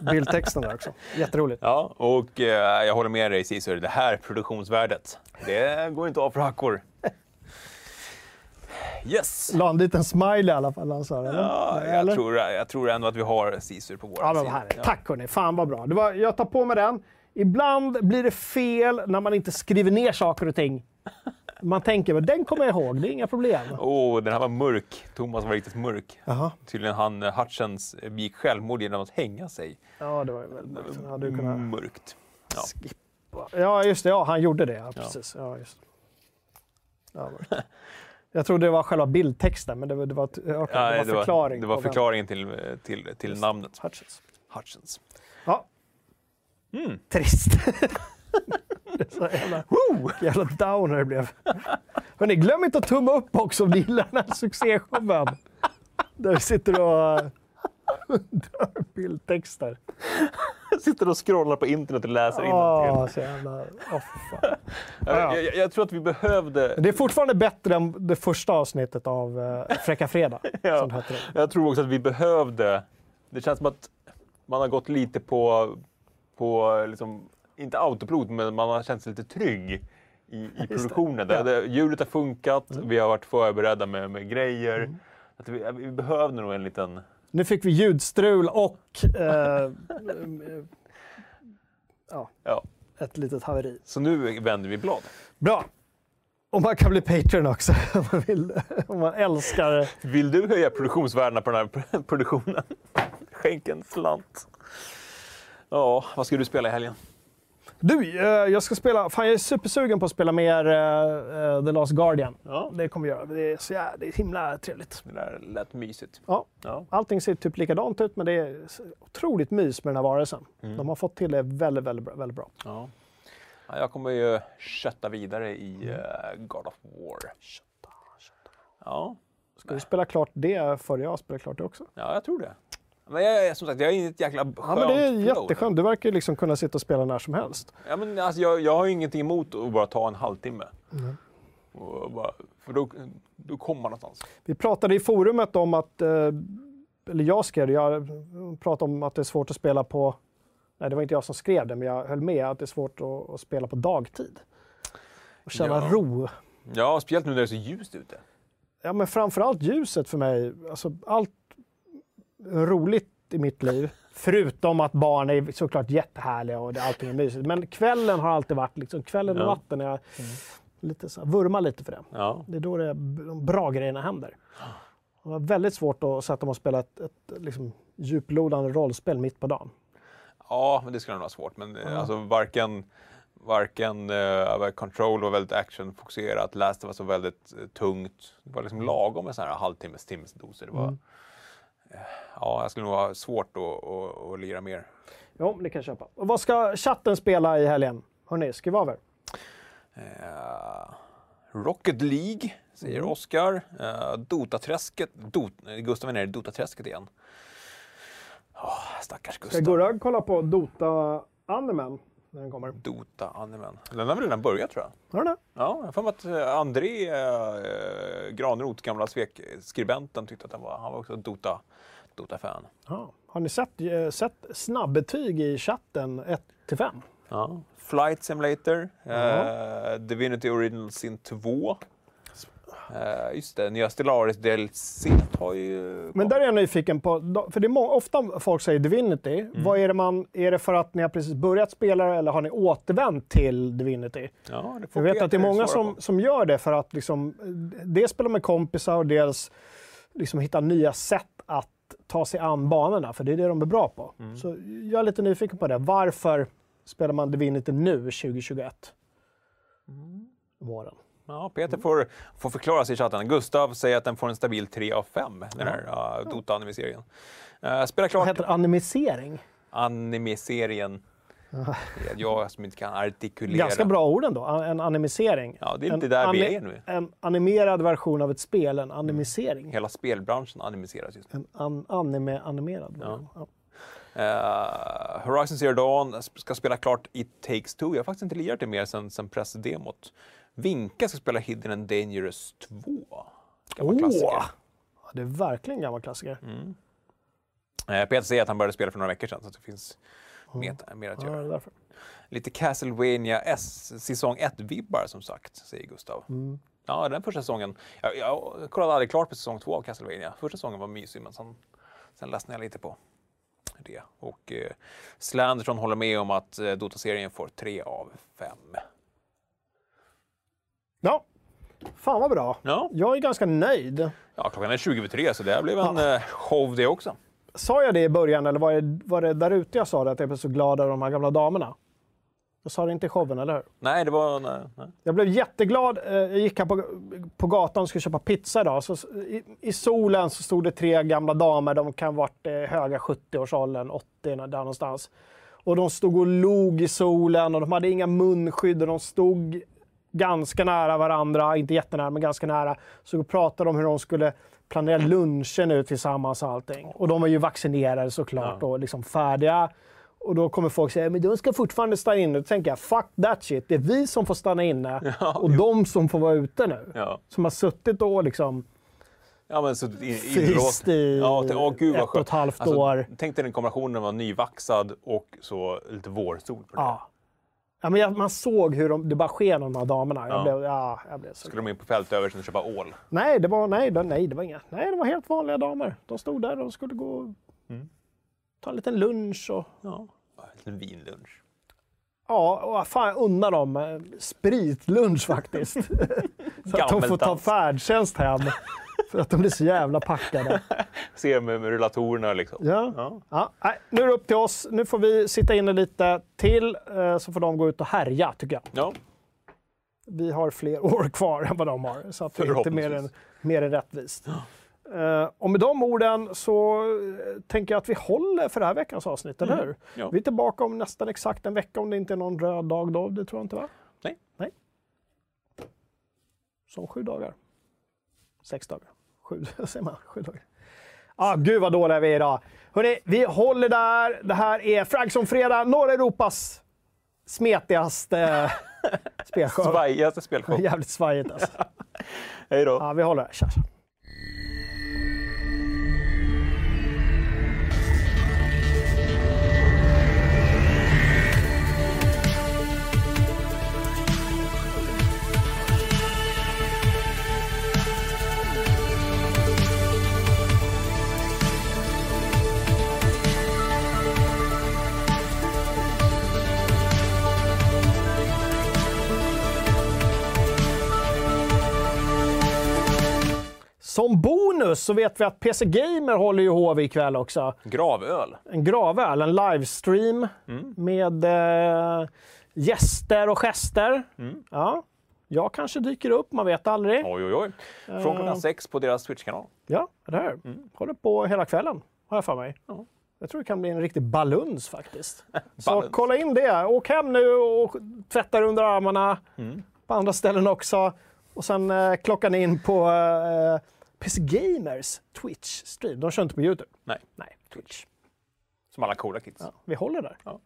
Speaker 1: bildtexten där också. Jätteroligt.
Speaker 2: Ja, och eh, jag håller med dig Cisur. Det här produktionsvärdet, det går inte av för hackor. Yes!
Speaker 1: La en liten smile i alla fall. Sa, eller?
Speaker 2: Ja, jag,
Speaker 1: eller?
Speaker 2: tror, jag tror ändå att vi har Cisur på vår
Speaker 1: Ja,
Speaker 2: sida.
Speaker 1: Tack hörni, fan vad bra. Det var, jag tar på mig den. Ibland blir det fel när man inte skriver ner saker och ting. Man tänker, men den kommer jag ihåg, det är inga problem.
Speaker 2: Åh, den här var mörk. Thomas var riktigt mörk.
Speaker 1: Jaha.
Speaker 2: Tydligen han eh, Hutchins eh, begick självmål genom att hänga sig.
Speaker 1: Ja, det var ju väldigt mörkt. Sen hade du kunnat
Speaker 2: Mörkt. Ja.
Speaker 1: skippa. Ja, just det. Ja, han gjorde det. Ja, precis. Ja, just. Ja. Jag trodde det var själva bildtexten, men det var, det var, okay, det var förklaring.
Speaker 2: det var förklaringen till, eh, till, till namnet.
Speaker 1: Hutchins.
Speaker 2: Hutchins.
Speaker 1: Ja.
Speaker 2: Mm.
Speaker 1: Trist. det är så jävla, jävla downer det blev. Hörrni, glöm inte att tumma upp också om ni gillar den här succéshowen. Där vi sitter och uh, drar bildtexter.
Speaker 2: Sitter och scrollar på internet och läser innantill.
Speaker 1: så jävla... För fan.
Speaker 2: Jag, jag, jag tror att vi behövde...
Speaker 1: Det är fortfarande bättre än det första avsnittet av uh, Fräcka Fredag.
Speaker 2: Ja. Jag tror också att vi behövde... Det känns som att man har gått lite på, på liksom, inte autopilot, men man har känt sig lite trygg i, i produktionen. Det.
Speaker 1: Ja. Mm.
Speaker 2: Det, ljudet har funkat, vi har varit förberedda med, med grejer. Att vi, vi behövde nog en liten...
Speaker 1: Nu fick vi ljudstrul och eh,
Speaker 2: Ja.
Speaker 1: ett litet haveri.
Speaker 2: Så nu vänder vi blad.
Speaker 1: Bra! Och man kan bli Patreon också om man, vill, om man älskar...
Speaker 2: Vill du höja produktionsvärdena på den här produktionen? Skänk en slant. Ja, vad ska du spela i helgen?
Speaker 1: Du, eh, jag ska spela... Fan, jag är supersugen på att spela mer eh, eh, The Last Guardian.
Speaker 2: Ja.
Speaker 1: Det kommer jag göra. Det är så jävla, det är himla trevligt.
Speaker 2: Det där lät mysigt.
Speaker 1: Ja,
Speaker 2: Ja.
Speaker 1: allting ser typ likadant ut, men det är otroligt mys med den här varelsen.
Speaker 2: Mm.
Speaker 1: De har fått till det väldigt, väldigt bra. Väldigt bra.
Speaker 2: Ja. Ja, jag kommer ju kötta vidare i uh, God of War. Ja.
Speaker 1: Ska du spela klart det före jag spelar klart det också?
Speaker 2: ja, jag tror det. Men jag, som sagt, jag är i ett jäkla skönt
Speaker 1: Ja, men det är jätteskönt. Du verkar liksom kunna sitta och spela när som helst.
Speaker 2: Ja, men alltså, jag, jag har ju ingenting emot att bara ta en halvtimme. Och bara, för då, då kommer man någonstans.
Speaker 1: Vi pratade i forumet om att, eh, eller jag skrev jag pratade om att det är svårt att spela på, nej det var inte jag som skrev det, men jag höll med att det är svårt att, att spela på dagtid. Och känna
Speaker 2: Ja.
Speaker 1: ro.
Speaker 2: Ja, speciellt nu när det är så ljust ute.
Speaker 1: Ja, men framförallt ljuset för mig. Alltså, allt roligt i mitt liv, förutom att barn är såklart jättehärliga och allting är mysigt. Men kvällen har alltid varit, liksom, kvällen och natten, är jag lite så vurmar lite för det.
Speaker 2: Ja.
Speaker 1: Det är då det, de bra grejerna händer. Det var väldigt svårt att sätta mig och spela ett, ett liksom, djuplodande rollspel mitt på dagen.
Speaker 2: Ja, men det skulle nog vara svårt. Men eh, alltså varken, varken uh, Control var väldigt actionfokuserat, Last of Us var väldigt eh, tungt. Det var liksom lagom med sådana här halvtimmes, timmes doser. Det var,
Speaker 1: Mm.
Speaker 2: Eh, ja, jag skulle nog ha svårt att, att, att lira mer.
Speaker 1: Jo, det kan jag köpa. Och vad ska chatten spela i helgen? Hörni, skriv av er.
Speaker 2: Eh, Rocket League, säger
Speaker 1: Mm.
Speaker 2: Oscar. Uh, Dotaträsket. Dot, nej, Gustav är nere i Dotaträsket igen. Oh, stackars
Speaker 1: Ska
Speaker 2: Gustav.
Speaker 1: Gurra kolla på Dota-animen när den kommer?
Speaker 2: Dota-animen. Den har väl redan börjat tror jag.
Speaker 1: Har det?
Speaker 2: Ja, jag har att eh, André eh, Granroth, gamla Svek-skribenten, tyckte att han var, han var också Dota, Dota-fan.
Speaker 1: Ja. Har ni sett, eh, sett snabbbetyg i chatten 1 till 5?
Speaker 2: Ja. Flight Simulator, eh, Divinity Original Sin 2. Eh, just det, nya Stellaris DLC har ju...
Speaker 1: Men där är jag nyfiken på, för det är ofta folk säger Divinity.
Speaker 2: Mm.
Speaker 1: Vad är det man, är det för att ni har precis börjat spela eller har ni återvänt till Divinity?
Speaker 2: Ja, det får
Speaker 1: Jag vet att det är många som,
Speaker 2: på.
Speaker 1: som gör det för att liksom, dels spela med kompisar och dels liksom hitta nya sätt att ta sig an banorna, för det är det de är bra på.
Speaker 2: Mm.
Speaker 1: Så jag är lite nyfiken på det. Varför spelar man Divinity nu, 2021?
Speaker 2: Mm.
Speaker 1: Våren.
Speaker 2: Ja, Peter får, får förklara sig i chatten. Gustav säger att den får en stabil 3 av 5, den här uh, Dota-animeserien. Uh, spela
Speaker 1: Vad
Speaker 2: klart
Speaker 1: heter animisering?
Speaker 2: är Jag som inte kan artikulera.
Speaker 1: Ganska bra ord ändå. En animisering.
Speaker 2: Ja, det är
Speaker 1: en
Speaker 2: inte där vi är nu.
Speaker 1: En animerad version av ett spel, en animisering.
Speaker 2: Hela spelbranschen animiseras just nu.
Speaker 1: En an anime-animerad. version. Ja.
Speaker 2: Eh, Horizon Zero Dawn ska spela klart It takes two. Jag har faktiskt inte lirat det mer sen, sen pressdemot. Vinka ska spela Hidden and Dangerous 2. Gammal
Speaker 1: Åh!
Speaker 2: klassiker.
Speaker 1: Ja, det är verkligen en gammal klassiker.
Speaker 2: Eh, Peter säger att han började spela för några veckor sedan så det finns mer, mer att
Speaker 1: Ja,
Speaker 2: göra.
Speaker 1: därför.
Speaker 2: Lite Castlevania S, säsong 1-vibbar som sagt, säger Gustav.
Speaker 1: Mm.
Speaker 2: Ja, den första säsongen. Jag, jag kollade aldrig klart på säsong 2 av Castlevania. Första säsongen var mysig, men sen, sen ledsnade jag lite på det. Och eh, Slanderson håller med om att eh, Dota-serien får 3 av 5.
Speaker 1: Ja, fan vad bra.
Speaker 2: Ja.
Speaker 1: Jag är ganska nöjd.
Speaker 2: ja, klockan är 20 över 3 så det här blev en eh, show det också.
Speaker 1: Sa jag det i början eller var det, var det där ute jag sa det, att jag blev så glad över de här gamla damerna? Jag sa det inte i showen, eller hur?
Speaker 2: Nej, det var... Nej, nej.
Speaker 1: Jag blev jätteglad. Eh, Jag gick här på, på gatan och skulle köpa pizza idag. Så i, I solen så stod det tre gamla damer. De kan ha varit eh, höga 70-årsåldern, 80 där någonstans. Och de stod och log i solen och de hade inga munskydd och de stod ganska nära varandra. Inte jättenära, men ganska nära. Så pratade om hur de skulle planera lunchen nu tillsammans och allting. Och de var ju vaccinerade såklart och liksom färdiga. Och då kommer folk säga, men de ska fortfarande stanna inne. Då tänker jag, fuck that shit. Det är vi som får stanna inne och de som får vara ute nu.
Speaker 2: Ja.
Speaker 1: Som har suttit och liksom
Speaker 2: Ja, men så in,
Speaker 1: Fryst i
Speaker 2: ja, tänk, åh, gud
Speaker 1: ett och ett halvt år.
Speaker 2: Tänk dig den kombinationen av nyvaxad och så lite vårsol på det.
Speaker 1: Ja. Ja men jag, man såg hur de, det bara sken om de här damerna. Jag
Speaker 2: Ja.
Speaker 1: blev, ja, jag blev så
Speaker 2: Skulle de in på fältöversten och köpa ål?
Speaker 1: Nej, det var, nej, det, nej, det var inga. Nej, det var helt vanliga damer. De stod där och skulle gå och
Speaker 2: Mm.
Speaker 1: ta en liten lunch. Och,
Speaker 2: Ja. En liten vinlunch.
Speaker 1: ja, och fan, unnar dem eh, spritlunch faktiskt. så att de får ta färdtjänst hem. För att de blir så jävla packade.
Speaker 2: Se med, med rullatorerna liksom.
Speaker 1: Ja.
Speaker 2: Ja.
Speaker 1: Ja, nej, nu är det upp till oss. Nu får vi sitta inne lite till, eh, så får de gå ut och härja, tycker jag.
Speaker 2: Ja.
Speaker 1: Vi har fler år kvar än vad de har, så att det är inte mer än, mer än rättvist. Eh, och med de orden så eh, tänker jag att vi håller för det här veckans avsnitt, eller hur?
Speaker 2: Ja.
Speaker 1: Vi är tillbaka om nästan exakt en vecka om det inte är någon röd dag då. Det tror jag inte, va?
Speaker 2: Nej.
Speaker 1: Nej. Som sju dagar. Sex dagar. Sju, säger man? Sju dagar. Ah, gud vad dåliga vi är idag. Hörrni, vi håller där. Det här är Fragson Fredag, norra Europas smetigaste spelshow.
Speaker 2: Svajigaste spelshow.
Speaker 1: Jävligt svajigt alltså.
Speaker 2: Hej då.
Speaker 1: Ja, vi håller. Tja, tja. Som bonus så vet vi att PC Gamer håller ju hov ikväll också.
Speaker 2: Gravöl.
Speaker 1: En gravöl, en livestream med eh, gäster och gester. Ja. Jag kanske dyker upp, man vet aldrig.
Speaker 2: Oj, oj, oj. Från klockan sex på deras Twitch-kanal.
Speaker 1: Ja, det här. Håller på hela kvällen, har jag för mig. Jag tror det kan bli en riktig baluns faktiskt. Så
Speaker 2: Baluns.
Speaker 1: kolla in det. Åk hem nu och tvätta under armarna. På andra ställen också. Och sen eh, klockan in på eh, PC Gamers Twitch-stream. De kör inte på Youtube.
Speaker 2: Nej,
Speaker 1: Nej, Twitch.
Speaker 2: som alla coola kids.
Speaker 1: Ja, vi håller där.
Speaker 2: Ja.